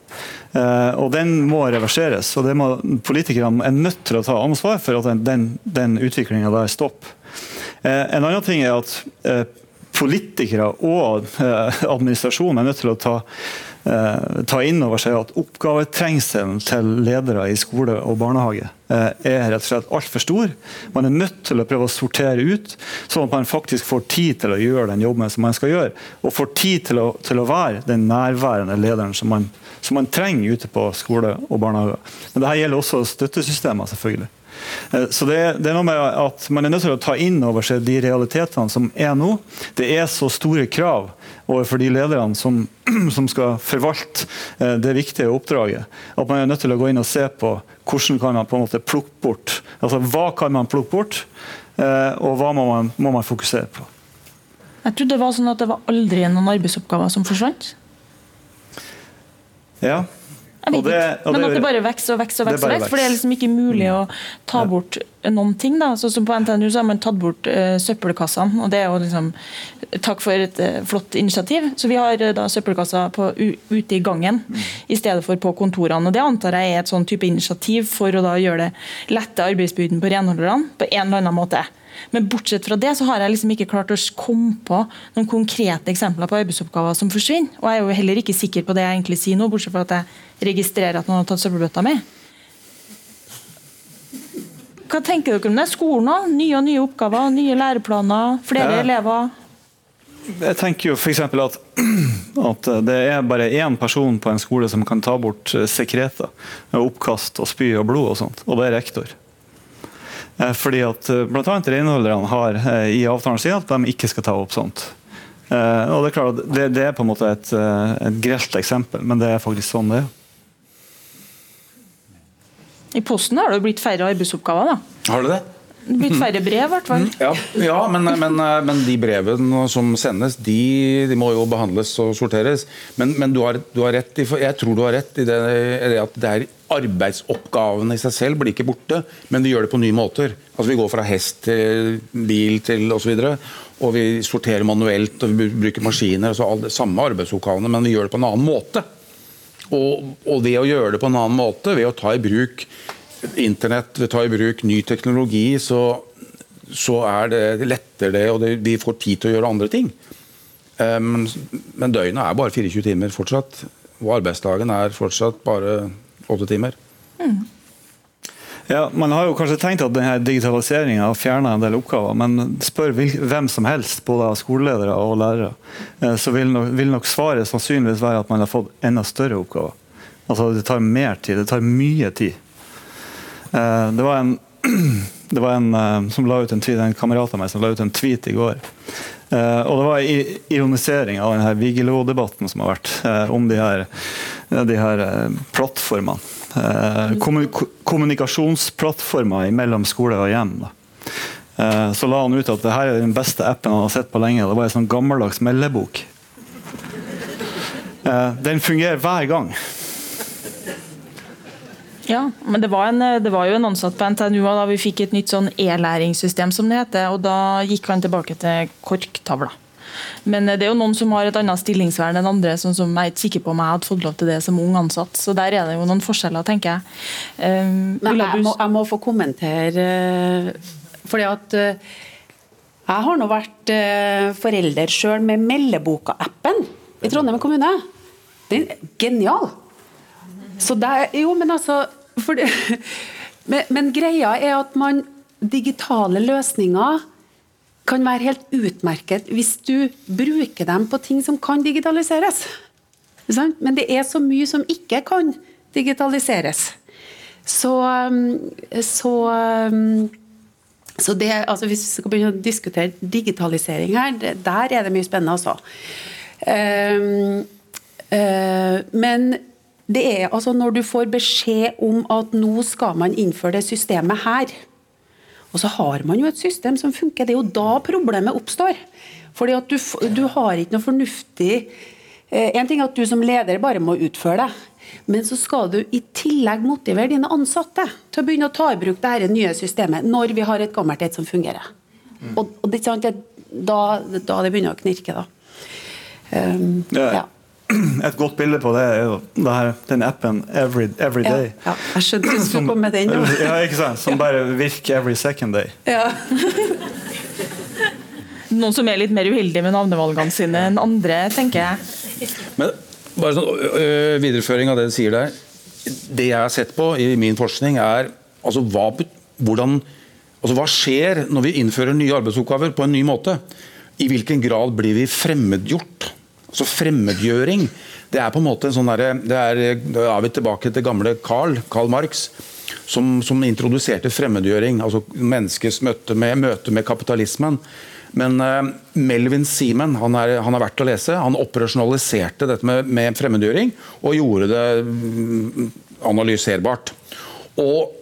og Den må reverseres. og det må Politikerne er nødt til å ta ansvar for at den, den utviklinga der stopper. Eh, en annen ting er at eh, politikere og eh, administrasjonen er nødt til å ta, ta inn over seg at oppgavetrengselen til ledere i skole og barnehage er rett og slett altfor stor. Man er nødt til å prøve å sortere ut, sånn at man faktisk får tid til å gjøre den jobben som man skal gjøre. Og får tid til å, til å være den nærværende lederen som man, som man trenger ute på skole og barnehage. Men dette gjelder også støttesystemer, selvfølgelig. Eh, så det, det, er noe med at Man er nødt til å ta inn over seg de realitetene som er nå. Det er så store krav overfor de lederne som, som skal forvalte eh, det viktige oppdraget. At man er nødt til å gå inn og se på hvordan kan man på en måte plukke bort altså Hva kan man plukke bort, eh, og hva må man, må man fokusere på. Jeg trodde det var sånn at det var aldri noen arbeidsoppgaver som forsvant? Ja, jeg vet det, ikke. Men at det bare vokser og vokser og vokser. Veks, for det er liksom ikke mulig å ta bort noen ting. da. Så, Som På NTNU så har man tatt bort uh, søppelkassene, og det er jo liksom Takk for et uh, flott initiativ. Så vi har uh, da søppelkasser på, ute i gangen mm. i stedet for på kontorene. og Det antar jeg er et sånn type initiativ for å da gjøre det lette arbeidsbyrden på renholderne på en eller annen måte. Men bortsett fra det så har jeg liksom ikke klart å komme på noen konkrete eksempler på arbeidsoppgaver som forsvinner. Og jeg er jo heller ikke sikker på det jeg egentlig sier nå, bortsett fra at jeg registrerer at noen har tatt søppelbøtta mi. Hva tenker dere om det? Skolen òg? Nye og nye oppgaver, nye læreplaner, flere ja. elever? Jeg tenker jo f.eks. At, at det er bare én person på en skole som kan ta bort sekreter. Oppkast og spy og blod og sånt, og det er rektor. Eh, fordi at eh, bl.a. renholderne har eh, i avtalen sin at de ikke skal ta opp sånt. Og Det er klart det, det er på en måte et, et grelt eksempel, men det er faktisk sånn det er. I Posten har det blitt færre arbeidsoppgaver. da. Har det det? Blitt færre brev, i hvert fall. Ja, ja men, men, men, de brevene som sendes, de, de, må jo behandles og sorteres. Men, men du, har, du, har, rett i, jeg tror du har rett i det, i det at det er arbeidsoppgavene i seg selv blir ikke borte, men vi gjør det på nye måter. Altså Vi går fra hest til bil til osv. Og, så og vi sorterer manuelt og vi bruker maskiner. altså alle Samme arbeidsoppgavene, men vi gjør det på en annen måte. Og, og ved å gjøre det på en annen måte, ved å ta i bruk internett, ved å ta i bruk ny teknologi, så, så er det lettere det, og det, vi får tid til å gjøre andre ting. Um, men døgnet er bare 24 timer fortsatt. Og arbeidsdagen er fortsatt bare åtte timer. Mm. Ja, Man har jo kanskje tenkt at digitaliseringa har fjerna en del oppgaver, men spør hvem som helst, både av skoleledere og lærere, eh, så vil nok, vil nok, svaret sannsynligvis være at man har fått enda større oppgaver. Altså Det tar mer tid. Det tar mye tid. Eh, det var en, det var en eh, som la ut en tweet, en kamerat av meg som la ut en tweet i går. Og Det var ironisering av denne Vigelo-debatten som har vært om de her, de her plattformene. Eh, kommunikasjonsplattformer mellom skole og hjem. Da. Eh, så la han ut at det her er den beste appen han har sett på lenge. Det var en sånn gammeldags meldebok. Eh, den fungerer hver gang. Ja, men det var, en, det var, jo en ansatt på NTNU da vi fikk et nytt sånn e-læringssystem, som det heter. og Da gikk han tilbake til korktavla. Men eh, det er jo noen som har et annet stillingsvern enn andre, sånn som jeg er ikke sikker på om jeg hadde fått lov til det som ung ansatt. Så der er det jo noen forskjeller, tenker jeg. Um, Men jeg må, jeg må, få kommentere, eh, fordi at jeg har nå vært forelder sjøl med Meldeboka-appen i Trondheim kommune. Den er genial! Så det jo, men altså det, men, men, greia er at man Digitale løsninger kan være helt utmerket hvis du bruker dem på ting som kan digitaliseres. Men det er så mye som ikke kan digitaliseres. Så, um, så, um, så det, altså Hvis vi skal begynne å diskutere digitalisering her, der er det mye spennende, altså. Um, uh, men det er altså når du får beskjed om at nå skal man innføre det systemet her, og så har man jo et system som funker. Det er jo da problemet oppstår. Fordi at du, du har ikke noe fornuftig eh, En ting er at du som leder bare må utføre det. Men så skal du i tillegg motivere dine ansatte til å begynne å ta i bruk dette nye systemet når vi har et gammelt et som fungerer. Mm. Og, og det, da, da det begynner å knirke, da. Um, ja. ja. Et godt bilde på det er jo her, den appen Every, every Day. Ja, ja. Jeg skjønte du skulle komme med den. ja, ikke sant? Som bare virker every second day. Ja. Noen som er litt mer uheldige med navnevalgene sine enn andre, tenker jeg. Men bare sånn øh, videreføring av det du sier der. Det jeg har sett på i min forskning, er altså hva, hvordan, altså hva skjer når vi innfører nye arbeidsoppgaver på en ny måte? I hvilken grad blir vi fremmedgjort? Så fremmedgjøring det er på en måte en sånn derre er, Da er vi tilbake til gamle Karl, Karl Marx, som, som introduserte fremmedgjøring. altså Menneskets møte med, møte med kapitalismen. Men uh, Melvin Seaman han er, han er, verdt å lese. Han operasjonaliserte dette med, med fremmedgjøring og gjorde det mm, analyserbart. Og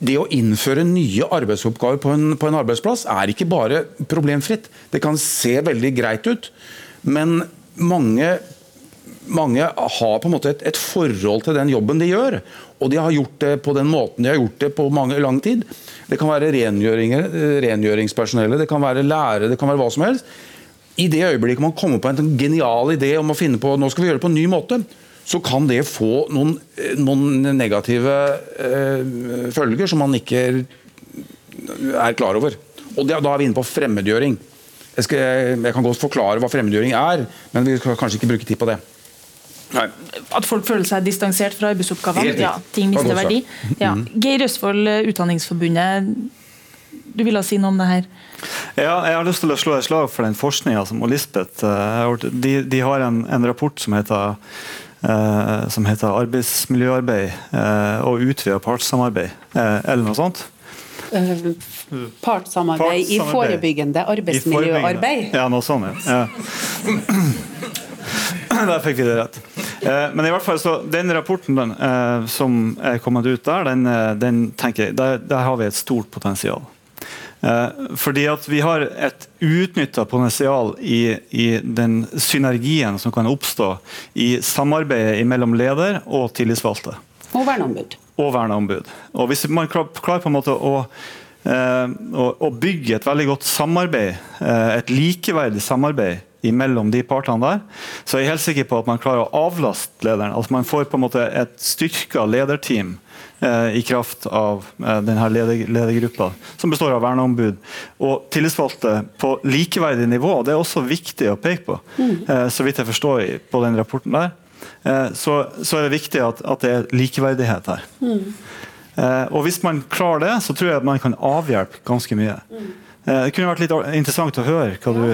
det å innføre nye arbeidsoppgaver på en, på en arbeidsplass er ikke bare problemfritt. Det kan se veldig greit ut, men mange, mange har på en måte et, et, forhold til den jobben de gjør. Og de har gjort det på den måten de har gjort det på mange, lang tid. Det kan være rengjøringspersonellet, det kan være lærere, det kan være hva som helst. I det øyeblikket man kommer på en genial idé om å finne på nå skal vi gjøre det på en ny måte, så kan det få noen, noen negative øh, følger som man ikke er klar over. Og Da er vi inne på fremmedgjøring. Jeg, skal, jeg, kan godt forklare hva fremmedgjøring er, men vi skal kanskje ikke bruke tid på det. Nei. At folk føler seg distansert fra arbeidsoppgavene? Ja, ting mister verdi. Ja. Mm. Geir Østfold, eh, Utdanningsforbundet, du ville si noe om det her? Ja, jeg har lyst til å slå et slag for den forskninga som Lisbeth uh, de, de, har en, en rapport som heter, uh, som heter 'Arbeidsmiljøarbeid uh, og utvida partssamarbeid', eller noe sånt. Uh, partssamarbeid i forebyggende arbeidsmiljøarbeid. Ja, noe sånt, ja. Der fikk vi det rett. Eh, men i hvert fall så, den rapporten den, eh, som er kommet ut der, den, eh, den tenker jeg, der, der, har vi et stort potensial. Eh, fordi at vi har et utnytta potensial i, i, den synergien som kan oppstå i samarbeidet mellom leder og tillitsvalgte. Og verneombud. Og verneombud. Og hvis man klarer på en måte å å eh, bygge et veldig godt samarbeid, eh, et likeverdig samarbeid mellom de partene der, så er jeg helt sikker på at man klarer å avlaste lederen. At man får på en måte et styrka lederteam eh, i kraft av denne ledergruppa, som består av verneombud og tillitsvalgte på likeverdig nivå. Det er også viktig å peke på, mm. så vidt jeg forstår på den rapporten der. Så, så er det viktig at, at det er likeverdighet her. Mm. Eh, og Hvis man klarer det, så tror jeg at man kan avhjelpe ganske mye. Eh, det kunne vært litt interessant å høre hva du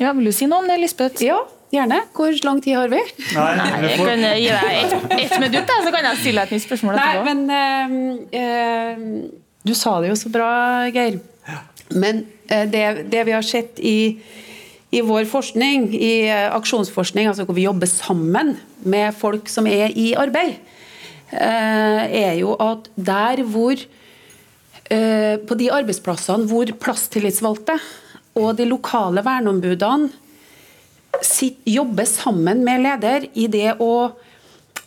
Ja, Vil du si noe om det, Lisbeth? Ja, gjerne. Hvor lang tid har vi? Nei, Nei, jeg får- kan gi deg ett et minutt, så kan jeg stille deg et nytt spørsmål Nei, men uh, uh, Du sa det jo så bra, Geir. Men uh, det, det vi har sett i, i vår forskning, i eh, aksjonsforskning, altså hvor vi jobber sammen med folk som er i arbeid, eh, er jo at der hvor eh, På de arbeidsplassene hvor plasstillitsvalgte og de lokale verneombudene jobber sammen med leder i det å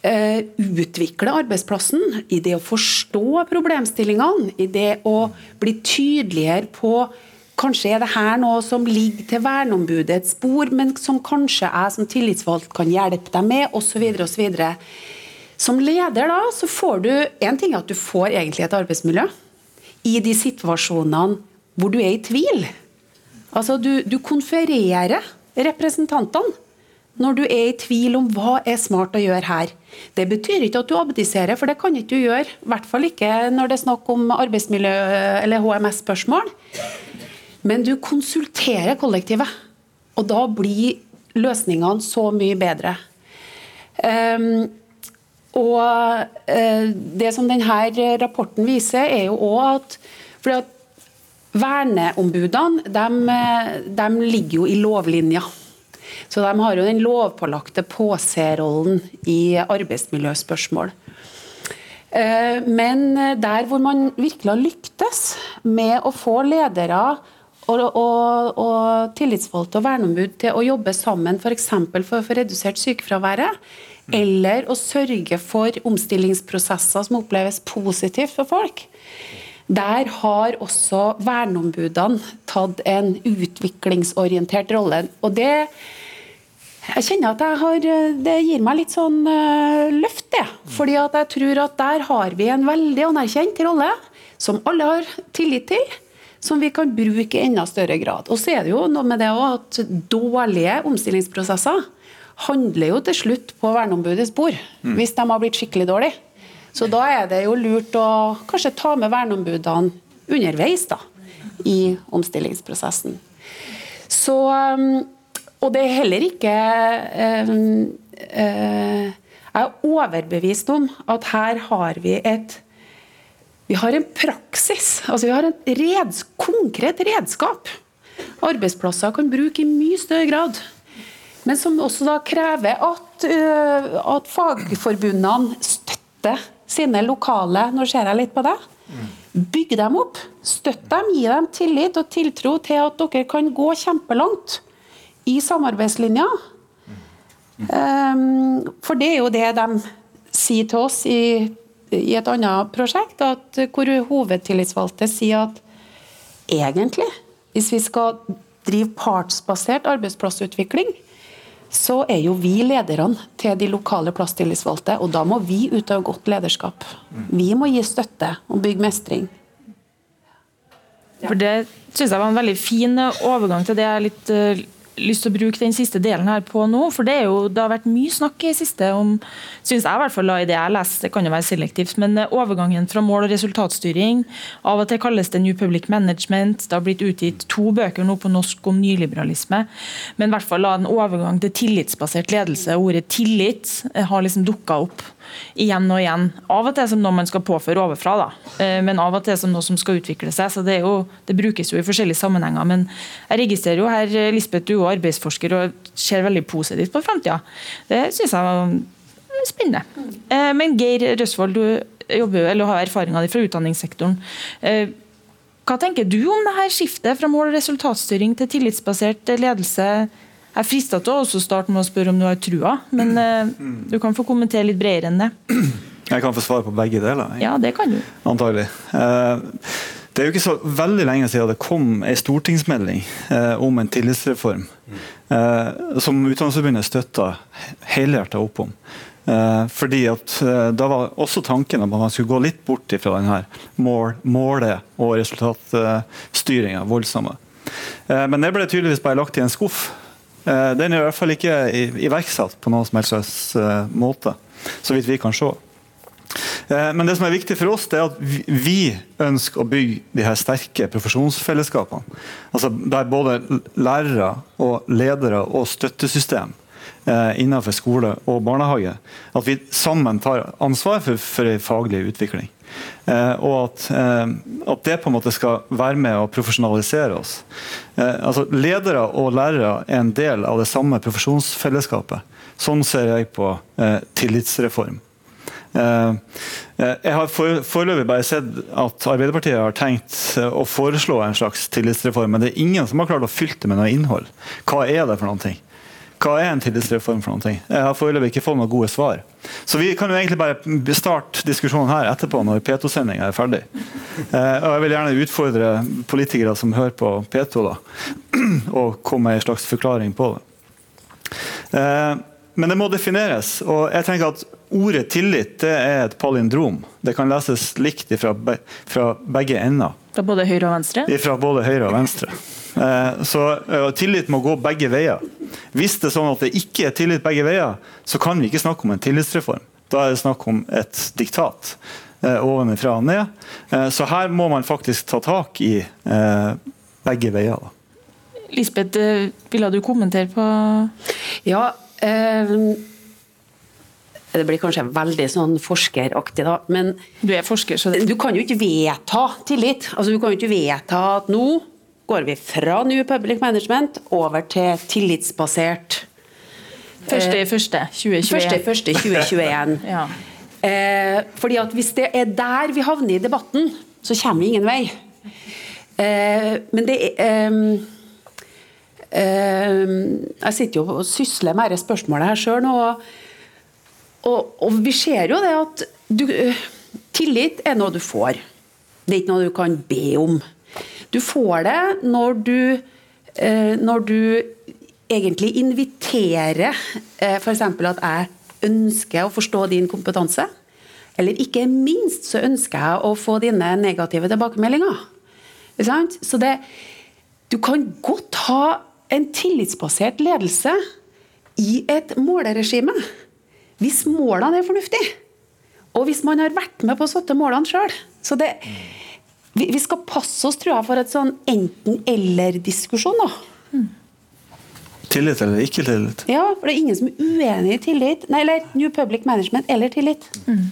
utvikle arbeidsplassen, i det å forstå problemstillingene, i det å bli tydeligere på Kanskje er det her noe som ligger til verneombudets bord, men som kanskje jeg som tillitsvalgt kan hjelpe deg med, osv. osv. Som leder da, så får du En ting er at du får egentlig et arbeidsmiljø i de situasjonene hvor du er i tvil. Altså, du, du konfererer representantene når du er i tvil om hva er smart å gjøre her. Det betyr ikke at du abdiserer, for det kan ikke du gjøre. I hvert fall ikke når det er snakk om arbeidsmiljø- eller HMS-spørsmål. Men du konsulterer kollektivet, og da blir løsningene så mye bedre. Um, og uh, det som denne rapporten viser, er jo òg at, at Verneombudene de, de ligger jo i lovlinja. Så de har jo den lovpålagte påserollen i arbeidsmiljøspørsmål. Eh, Men der hvor man virkelig har lyktes med å få ledere og, og, og tillitsvalgte og verneombud til å jobbe sammen f.eks. For, for å få redusert sykefraværet, eller å sørge for omstillingsprosesser som oppleves positivt for folk, der har også verneombudene tatt en utviklingsorientert rolle. Og det jeg kjenner at jeg har, Det gir meg litt sånn uh, løft, det. Fordi at jeg tror at der har vi en veldig anerkjent rolle, som alle har tillit til, som vi kan bruke i enda større grad. Og så er det jo noe med det også at dårlige omstillingsprosesser handler jo til slutt på verneombudets bord, hvis de har blitt skikkelig dårlige. Så da er det jo lurt å kanskje ta med verneombudene underveis da, i omstillingsprosessen. Så, um, og det er heller ikke øh, øh, Jeg er overbevist om at her har vi et vi har en praksis, altså vi har et reds, konkret redskap. Arbeidsplasser kan bruke i mye større grad. Men som også da krever at, uh, at fagforbundene støtter sine lokale Nå ser jeg litt på deg. Bygg dem opp. Støtt dem, gi dem tillit og tiltro til at dere kan gå kjempelangt i samarbeidslinja. Um, for det er jo det de sier til oss i, i et annet prosjekt, at hvor hovedtillitsvalgte sier at egentlig, hvis vi skal drive partsbasert arbeidsplassutvikling, så er jo vi lederne til de lokale plasstillitsvalgte, og da må vi utøve godt lederskap. Vi må gi støtte og bygge mestring. For Det synes jeg var en veldig fin overgang til det jeg litt uh, lyst til å bruke den siste delen her på nå. For det, jo, det har vært mye snakk i siste om, synes jeg i hvert fall i det jeg leser, det kan jo være selektivt, men uh, overgangen fra mål- og resultatstyring, av og til kalles det New Public Management, det har blitt utgitt to bøker nå på norsk om nyliberalisme, men i hvert fall la en overgang til tillitsbasert ledelse, ordet tillit uh, har liksom dukket opp igjen og igjen. Av og til som noe man skal påføre overfra, da. Eh, men av og til som noe som skal utvikle seg. så Det, er jo, det brukes jo i forskjellige sammenhenger. Men jeg registrerer jo her, eh, Lisbeth, du er arbeidsforsker og ser veldig positivt på framtida. Det syns jeg spennende. Eh, Men Geir Røsvold, du jobber, jo- eller har erfaringa di fra utdanningssektoren. Hva tenker du om det her skiftet fra mål- og resultatstyring til tillitsbasert ledelse? Jeg er frista til å starte med å spørre om du har trua, men uh, du kan få kommentere litt bredere enn det. Jeg kan få svare på begge deler. jeg. Ja, det kan du. Antagelig. Uh, Det er jo ikke så veldig lenge siden det kom en stortingsmelding eh, om en tillitsreform, eh, som Utdanningsforbundet støtta helhjertet opp om. Eh, fordi at eh, Da var også tanken at man skulle gå litt bort fra denne mål, måle- og resultatstyringa, voldsomme. Men det ble tydeligvis bare lagt i en skuff. Eh, den er i hvert fall ikke iverksatt på noen som helst slags eh, måte, så vidt vi kan se. Eh, men det som er viktig for oss, det er at vi ønsker å bygge de her sterke profesjonsfellesskapene. Altså der både lærere og ledere og støttesystem innenfor skole og barnehage, at vi sammen tar ansvar for, for en faglig utvikling. Eh, og at, eh, at, det på en måte skal være med å profesjonalisere oss. Eh, altså Ledere og lærere er en del av det samme profesjonsfellesskapet. Sånn ser jeg på tillitsreform. Jeg har foreløpig bare sett at Arbeiderpartiet har tenkt å foreslå en slags tillitsreform, men det er ingen som har klart å fylle det med noe innhold. Hva er det for noe? Hva er en tillitsreform for noe? Jeg har foreløpig ikke fått noen gode svar. Så vi kan jo egentlig bare starte diskusjonen her etterpå, når P2-sendinga er ferdig. Og Jeg vil gjerne utfordre politikere som hører på P2, da, og komme med en slags forklaring på det. Men det må defineres. og jeg tenker at Ordet tillit det er et palindrom. Det kan leses likt fra, begge ender. Fra både høyre og venstre? Fra både høyre og venstre. Eh, så uh, Tillit må gå begge veier. Hvis det er sånn at det ikke er tillit begge veier, så kan vi ikke snakke om en tillitsreform. Da er det snakk om et diktat uh, ovenfra og ned. Så her må man faktisk ta tak i begge veier. Lisbeth, ville du kommentere på Ja, Eh, det blir kanskje veldig sånn forskeraktig, da, men Du er forsker, så det... Du kan jo ikke vedta tillit. Altså, du kan jo ikke vedta at nå går vi fra New Public Management over til tillitsbasert Første i første 2021. Første i første 2021. ja. eh, fordi at Hvis det er der vi havner i debatten, så kommer vi ingen vei. Eh, men det er eh, Ehm, jeg sitter jo og sysler med dette spørsmålet her sjøl nå. Og, og, vi ser jo det at du, tillit er noe du får. Det er ikke noe du kan be om. Du får det når du, eh, når du egentlig inviterer eh, f.eks. at jeg ønsker å forstå din kompetanse. Eller ikke minst så ønsker jeg å få dine negative tilbakemeldinger. Så det, du kan godt ha en tillitsbasert ledelse i et måleregime. Hvis målene er fornuftige, og hvis man har vært med på å sette målene sjøl. Så det, vi, vi, skal passe oss tror jeg, for et sånn enten-eller-diskusjon. Mm. Tillit eller ikke tillit? Ja, for det er ingen som er uenig i tillit. Nei, eller New Public Management eller tillit. Mm.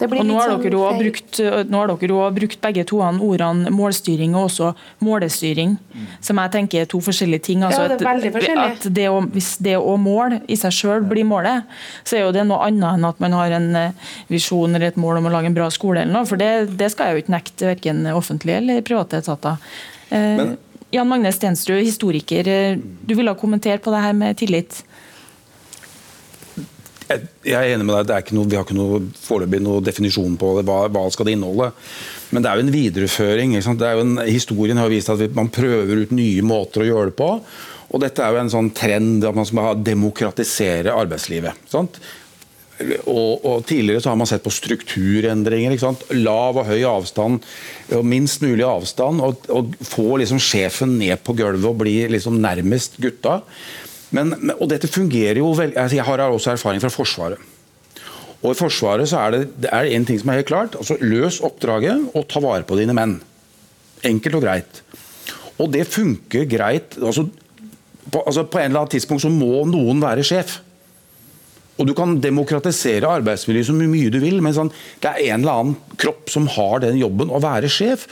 Og nå har, sånn brukt, nå har dere også brukt begge to ordene målstyring og også målestyring, mm. som jeg tenker er to forskjellige ting. Altså ja, det er veldig forskjellig. At det å, hvis det å måle i seg selv blir målet, så er jo det noe annet enn at man har en eh, visjon eller et mål om å lage en bra skole. eller noe, For det, det skal jeg jo ikke nekte verken offentlige eller private etater. Eh, Men, Jan Magne Stensrud, historiker. Eh, du ville kommentere på det her med tillit? Jeg er enig med deg, det er ikke noe, Vi har ikke noe, foreløpig noe definisjon på det, hva, hva skal det inneholde. Men det er jo en videreføring. Er jo en, historien har vist at man prøver ut nye måter å gjøre det på. Og dette er jo en sånn trend at man skal demokratisere arbeidslivet. Sant? Og, og, Tidligere så har man sett på strukturendringer. Lav og høy avstand, og minst mulig avstand. Og, og få liksom sjefen ned på gulvet og bli liksom nærmest gutta. Men, og dette fungerer jo vel, altså Jeg har også erfaring fra Forsvaret. Og I Forsvaret så er det, det en ting som er helt klart. altså Løs oppdraget og ta vare på dine menn. Enkelt og greit. Og det funker greit. altså på, altså på en eller annen tidspunkt så må noen være sjef. Og Du kan demokratisere arbeidsmiljøet så mye du vil, men sånn, det er en eller annen kropp som har den jobben å være sjef.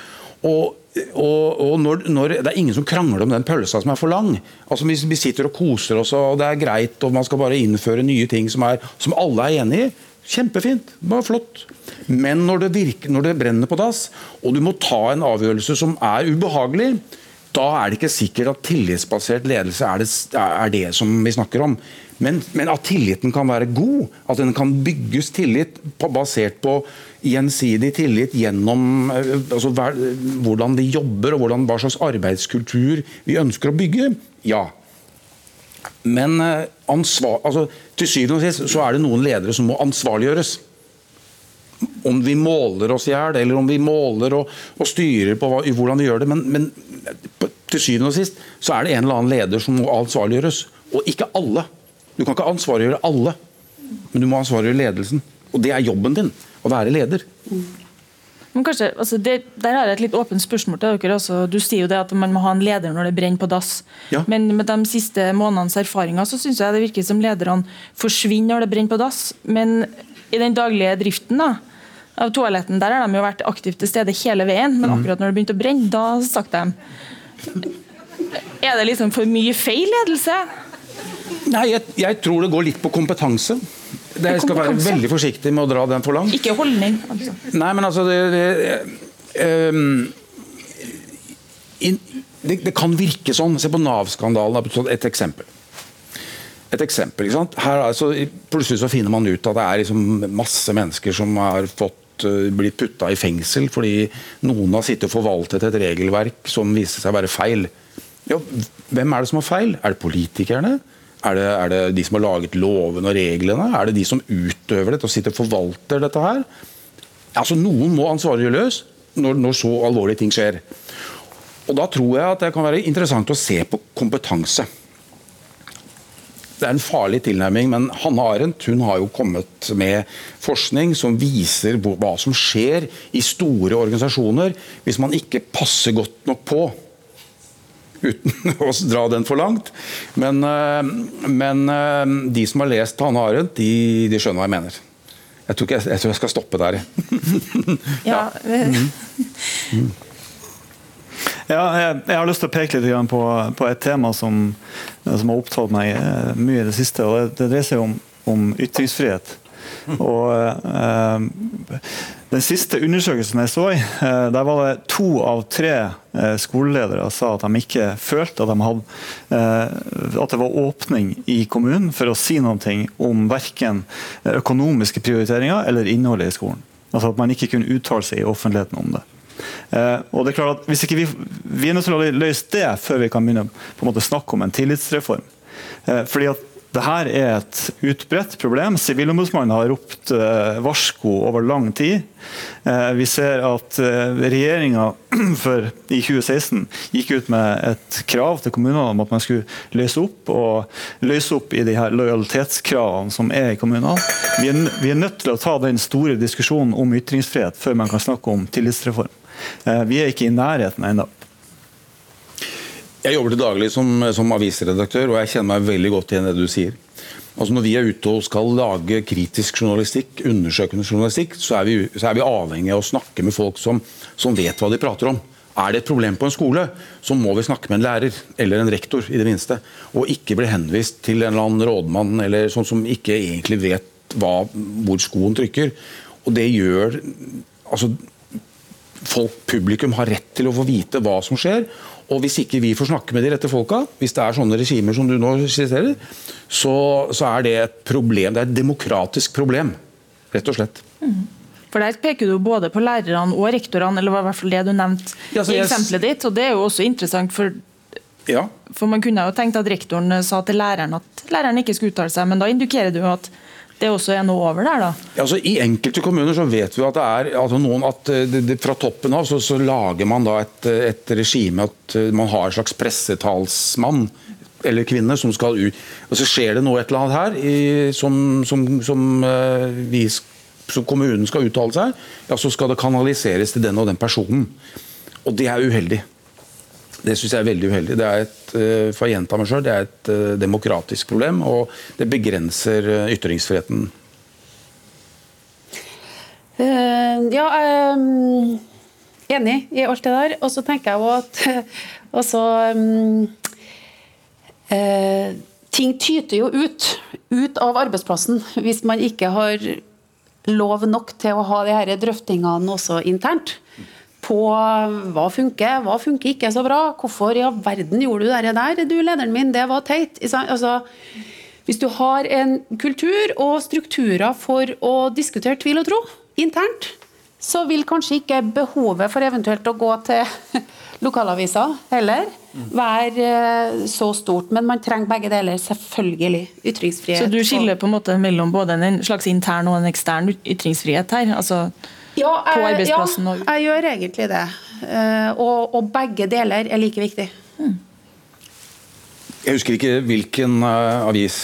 Og og, og når, når, Det er ingen som krangler om den pølsa som er for lang. Altså Hvis vi sitter og koser oss og det er greit og man skal bare innføre nye ting som, er, som alle er enig i, kjempefint. Bare flott. Men når det, virker, når det brenner på dass, og du må ta en avgjørelse som er ubehagelig, da er det ikke sikkert at tillitsbasert ledelse er det, er det som vi snakker om. Men, men, at tilliten kan være god, at den kan bygges tillit på, basert på gjensidig tillit gjennom altså, hver, hvordan vi jobber og hvordan, hva slags arbeidskultur vi ønsker å bygge, ja. Men eh, ansvar, altså, til syvende og sist så er det noen ledere som må ansvarliggjøres. Om vi måler oss i hjel, eller om vi måler og, og styrer på hva, hvordan vi gjør det. Men, men, til syvende og sist så er det en eller annen leder som må ansvarliggjøres. Og ikke alle. Du kan ikke ansvarliggjøre alle, men du må ansvarliggjøre ledelsen. Og det er jobben din, å være leder. Men kanskje, altså det, Der har jeg et litt åpent spørsmål til dere. Også. du sier jo det at man må ha en leder når det brenner på dass. Ja. Men med de siste månedenes erfaringer så synes jeg det virker som lederne forsvinner når det brenner på dass. Men i den daglige driften da, av toaletten der har de jo vært aktivt til stede hele veien. Men Mhm. akkurat når det begynte å brenne, da stakk de. Er det liksom for mye feil ledelse? Nei, jeg, jeg tror det går litt på kompetanse. Det, jeg skal være veldig forsiktig med å dra den for langt. Ikke holdning. altså. Nei, men altså det, det, um, det, det kan virke sånn. Se på Nav-skandalen. Et eksempel. Et eksempel, ikke sant? Her er altså, Plutselig så finner man ut at det er liksom masse mennesker som har fått eh, blitt putta i fengsel fordi noen har sittet og forvaltet et regelverk som viste seg å være feil. Ja, hvem er det som har feil? Er det politikerne? Er det, er det de som har laget lovene og reglene? Er det de som utøver dette og sitter og forvalter dette her? Altså, Noen må ansvarliggjøres når, når så alvorlige ting skjer. Og Da tror jeg at det kan være interessant å se på kompetanse. Det er en farlig tilnærming, men Hanne Arendt hun har jo kommet med forskning som viser hva som skjer i store organisasjoner hvis man ikke passer godt nok på. Uten å dra den for langt. Men, øh, men øh, de som har lest Hanne Arendt, de, de skjønner hva jeg mener. Jeg tror, jeg, jeg tror jeg skal stoppe der. Ja, eh, Ja, jeg, jeg har lyst til å peke litt på, på et tema som, som har opptatt meg eh, mye i det siste. og Det, det dreier seg om, om ytringsfrihet. Og eh, Den siste undersøkelsen jeg så i, eh, der var det to av tre eh, skoleledere sa at de ikke følte at, de hadde, eh, at det var åpning i kommunen for å si noe om verken økonomiske prioriteringer eller innholdet i skolen. Altså At man ikke kunne uttale seg i offentligheten om det. Eh, og det er klart at hvis ikke vi, vi er nødt til å løse det før vi kan begynne på en måte snakke om en tillitsreform. Eh, fordi at dette er et utbredt problem. Sivilombudsmannen har ropt eh, varsko over lang tid. Vi ser at regjeringa i 2016 gikk ut med et krav til kommunene om at man skulle løse opp og løse opp i de her lojalitetskravene som er i kommunene. Vi er nødt til å ta den store diskusjonen om ytringsfrihet før man kan snakke om tillitsreform. Eh, vi er ikke i nærheten ennå. Jeg jobber til daglig som, som avisredaktør, og jeg kjenner meg veldig godt igjen i det du sier. Altså Når vi er ute og skal lage kritisk journalistikk, undersøkende journalistikk, så er vi, så er vi avhengig av å snakke med folk som, som vet hva de prater om. Er det et problem på en skole, så må vi snakke med en lærer, eller en rektor i det minste. Og ikke bli henvist til en eller annen rådmann eller sånn som ikke egentlig vet hva, hvor skoen trykker. Og det gjør altså folk, publikum har rett til å få vite hva som skjer. Og hvis ikke vi får snakke med de rette folka, hvis det er sånne regimer som du nå skisserer, så, så er det et problem. Det er et demokratisk problem, rett og slett. For Der peker du både på lærerne og rektorene, eller var i hvert fall det du nevnte Ja, i eksempelet ditt. og Det er jo også interessant, for, Ja. for man kunne jo tenkt at rektoren eh, sa til læreren at læreren ikke skulle uttale seg, men da indikerer du at det også er noe over der, da. Ja, Altså, I enkelte kommuner så vet vi at det er altså noen at eh, det, det, fra toppen av så, så lager man da et, eh, et regime at eh, man har en slags pressetalsmann eller kvinne som skal ut. Og så skjer det noe et eller annet her i, som, som, som, uh, vi, som kommunen skal uttale seg, ja, så skal det kanaliseres til den og den personen. Og det er uheldig. Det syns jeg er veldig uheldig. Det er et, eh, for å gjenta meg selv, det er et eh, demokratisk problem, og det begrenser eh, ytringsfriheten. Uh, ja, er enig i alt det der. Og så tenker jeg jo at også, um, uh, Ting tyter jo ut. Ut av arbeidsplassen. Hvis man ikke har lov nok til å ha de her drøftingene også internt. På hva funker, hva funker ikke så bra. Hvorfor i all verden gjorde du det der, du lederen min? Det var teit. Altså, hvis du har en kultur og strukturer for å diskutere tvil og tro internt, så vil kanskje ikke behovet for eventuelt å gå til lokalavisa heller være eh, så stort. Men man trenger begge deler, selvfølgelig. Ytringsfrihet. Så du skiller på en måte mellom både en slags intern og en ekstern ytringsfrihet her? altså ja, på jeg, arbeidsplassen Ja, jeg gjør egentlig det. Eh, og, og begge deler er like viktig. Jeg husker ikke hvilken eh, avis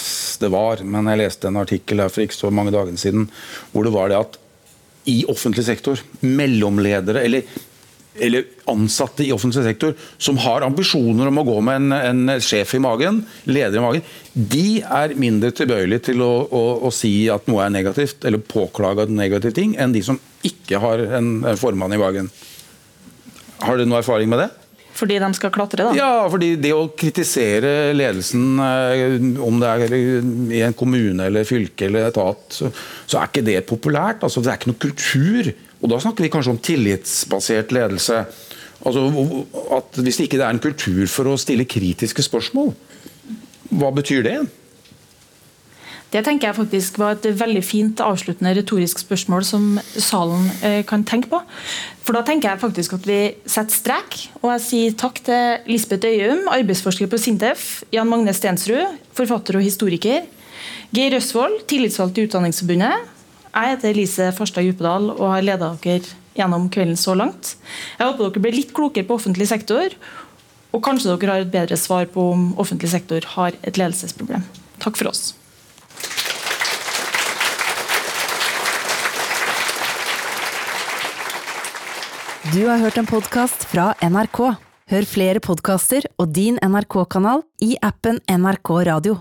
det var, men jeg leste en artikkel her for ikke så mange dager siden hvor det var det at i offentlig sektor, mellomledere eller, eller ansatte i offentlig sektor som har ambisjoner om å gå med en, en sjef i magen, leder i magen, de er mindre tilbøyelige til å, å, å, si at noe er negativt, eller påklage en negativ ting, enn de som ikke har en, formann i magen. Har du noe erfaring med det? Fordi de skal klatre, da? Ja, fordi det å kritisere ledelsen, eh, om det er i en kommune eller fylke eller etat, så, så er ikke det populært. Altså, det er ikke noe kultur. Og da snakker vi kanskje om tillitsbasert ledelse. Altså, at Hvis ikke det er en kultur for å stille kritiske spørsmål, hva betyr det? Det tenker jeg faktisk var et veldig fint avsluttende retorisk spørsmål som salen eh, kan tenke på. For da tenker jeg faktisk at vi setter strek, og jeg sier takk til Lisbeth Øyum, arbeidsforsker på Sintef, Jan Magne Stensrud, forfatter og historiker, Geir Røsvold, tillitsvalgt i Utdanningsforbundet. Jeg heter Elise Farstad Djupedal og har leda dere gjennom kvelden så langt. Jeg håper dere blir litt klokere på offentlig sektor, og kanskje dere har et bedre svar på om offentlig sektor har et ledelsesproblem. Takk for oss. Du har hørt en podkast fra NRK. Hør flere podkaster og din NRK-kanal i appen NRK Radio.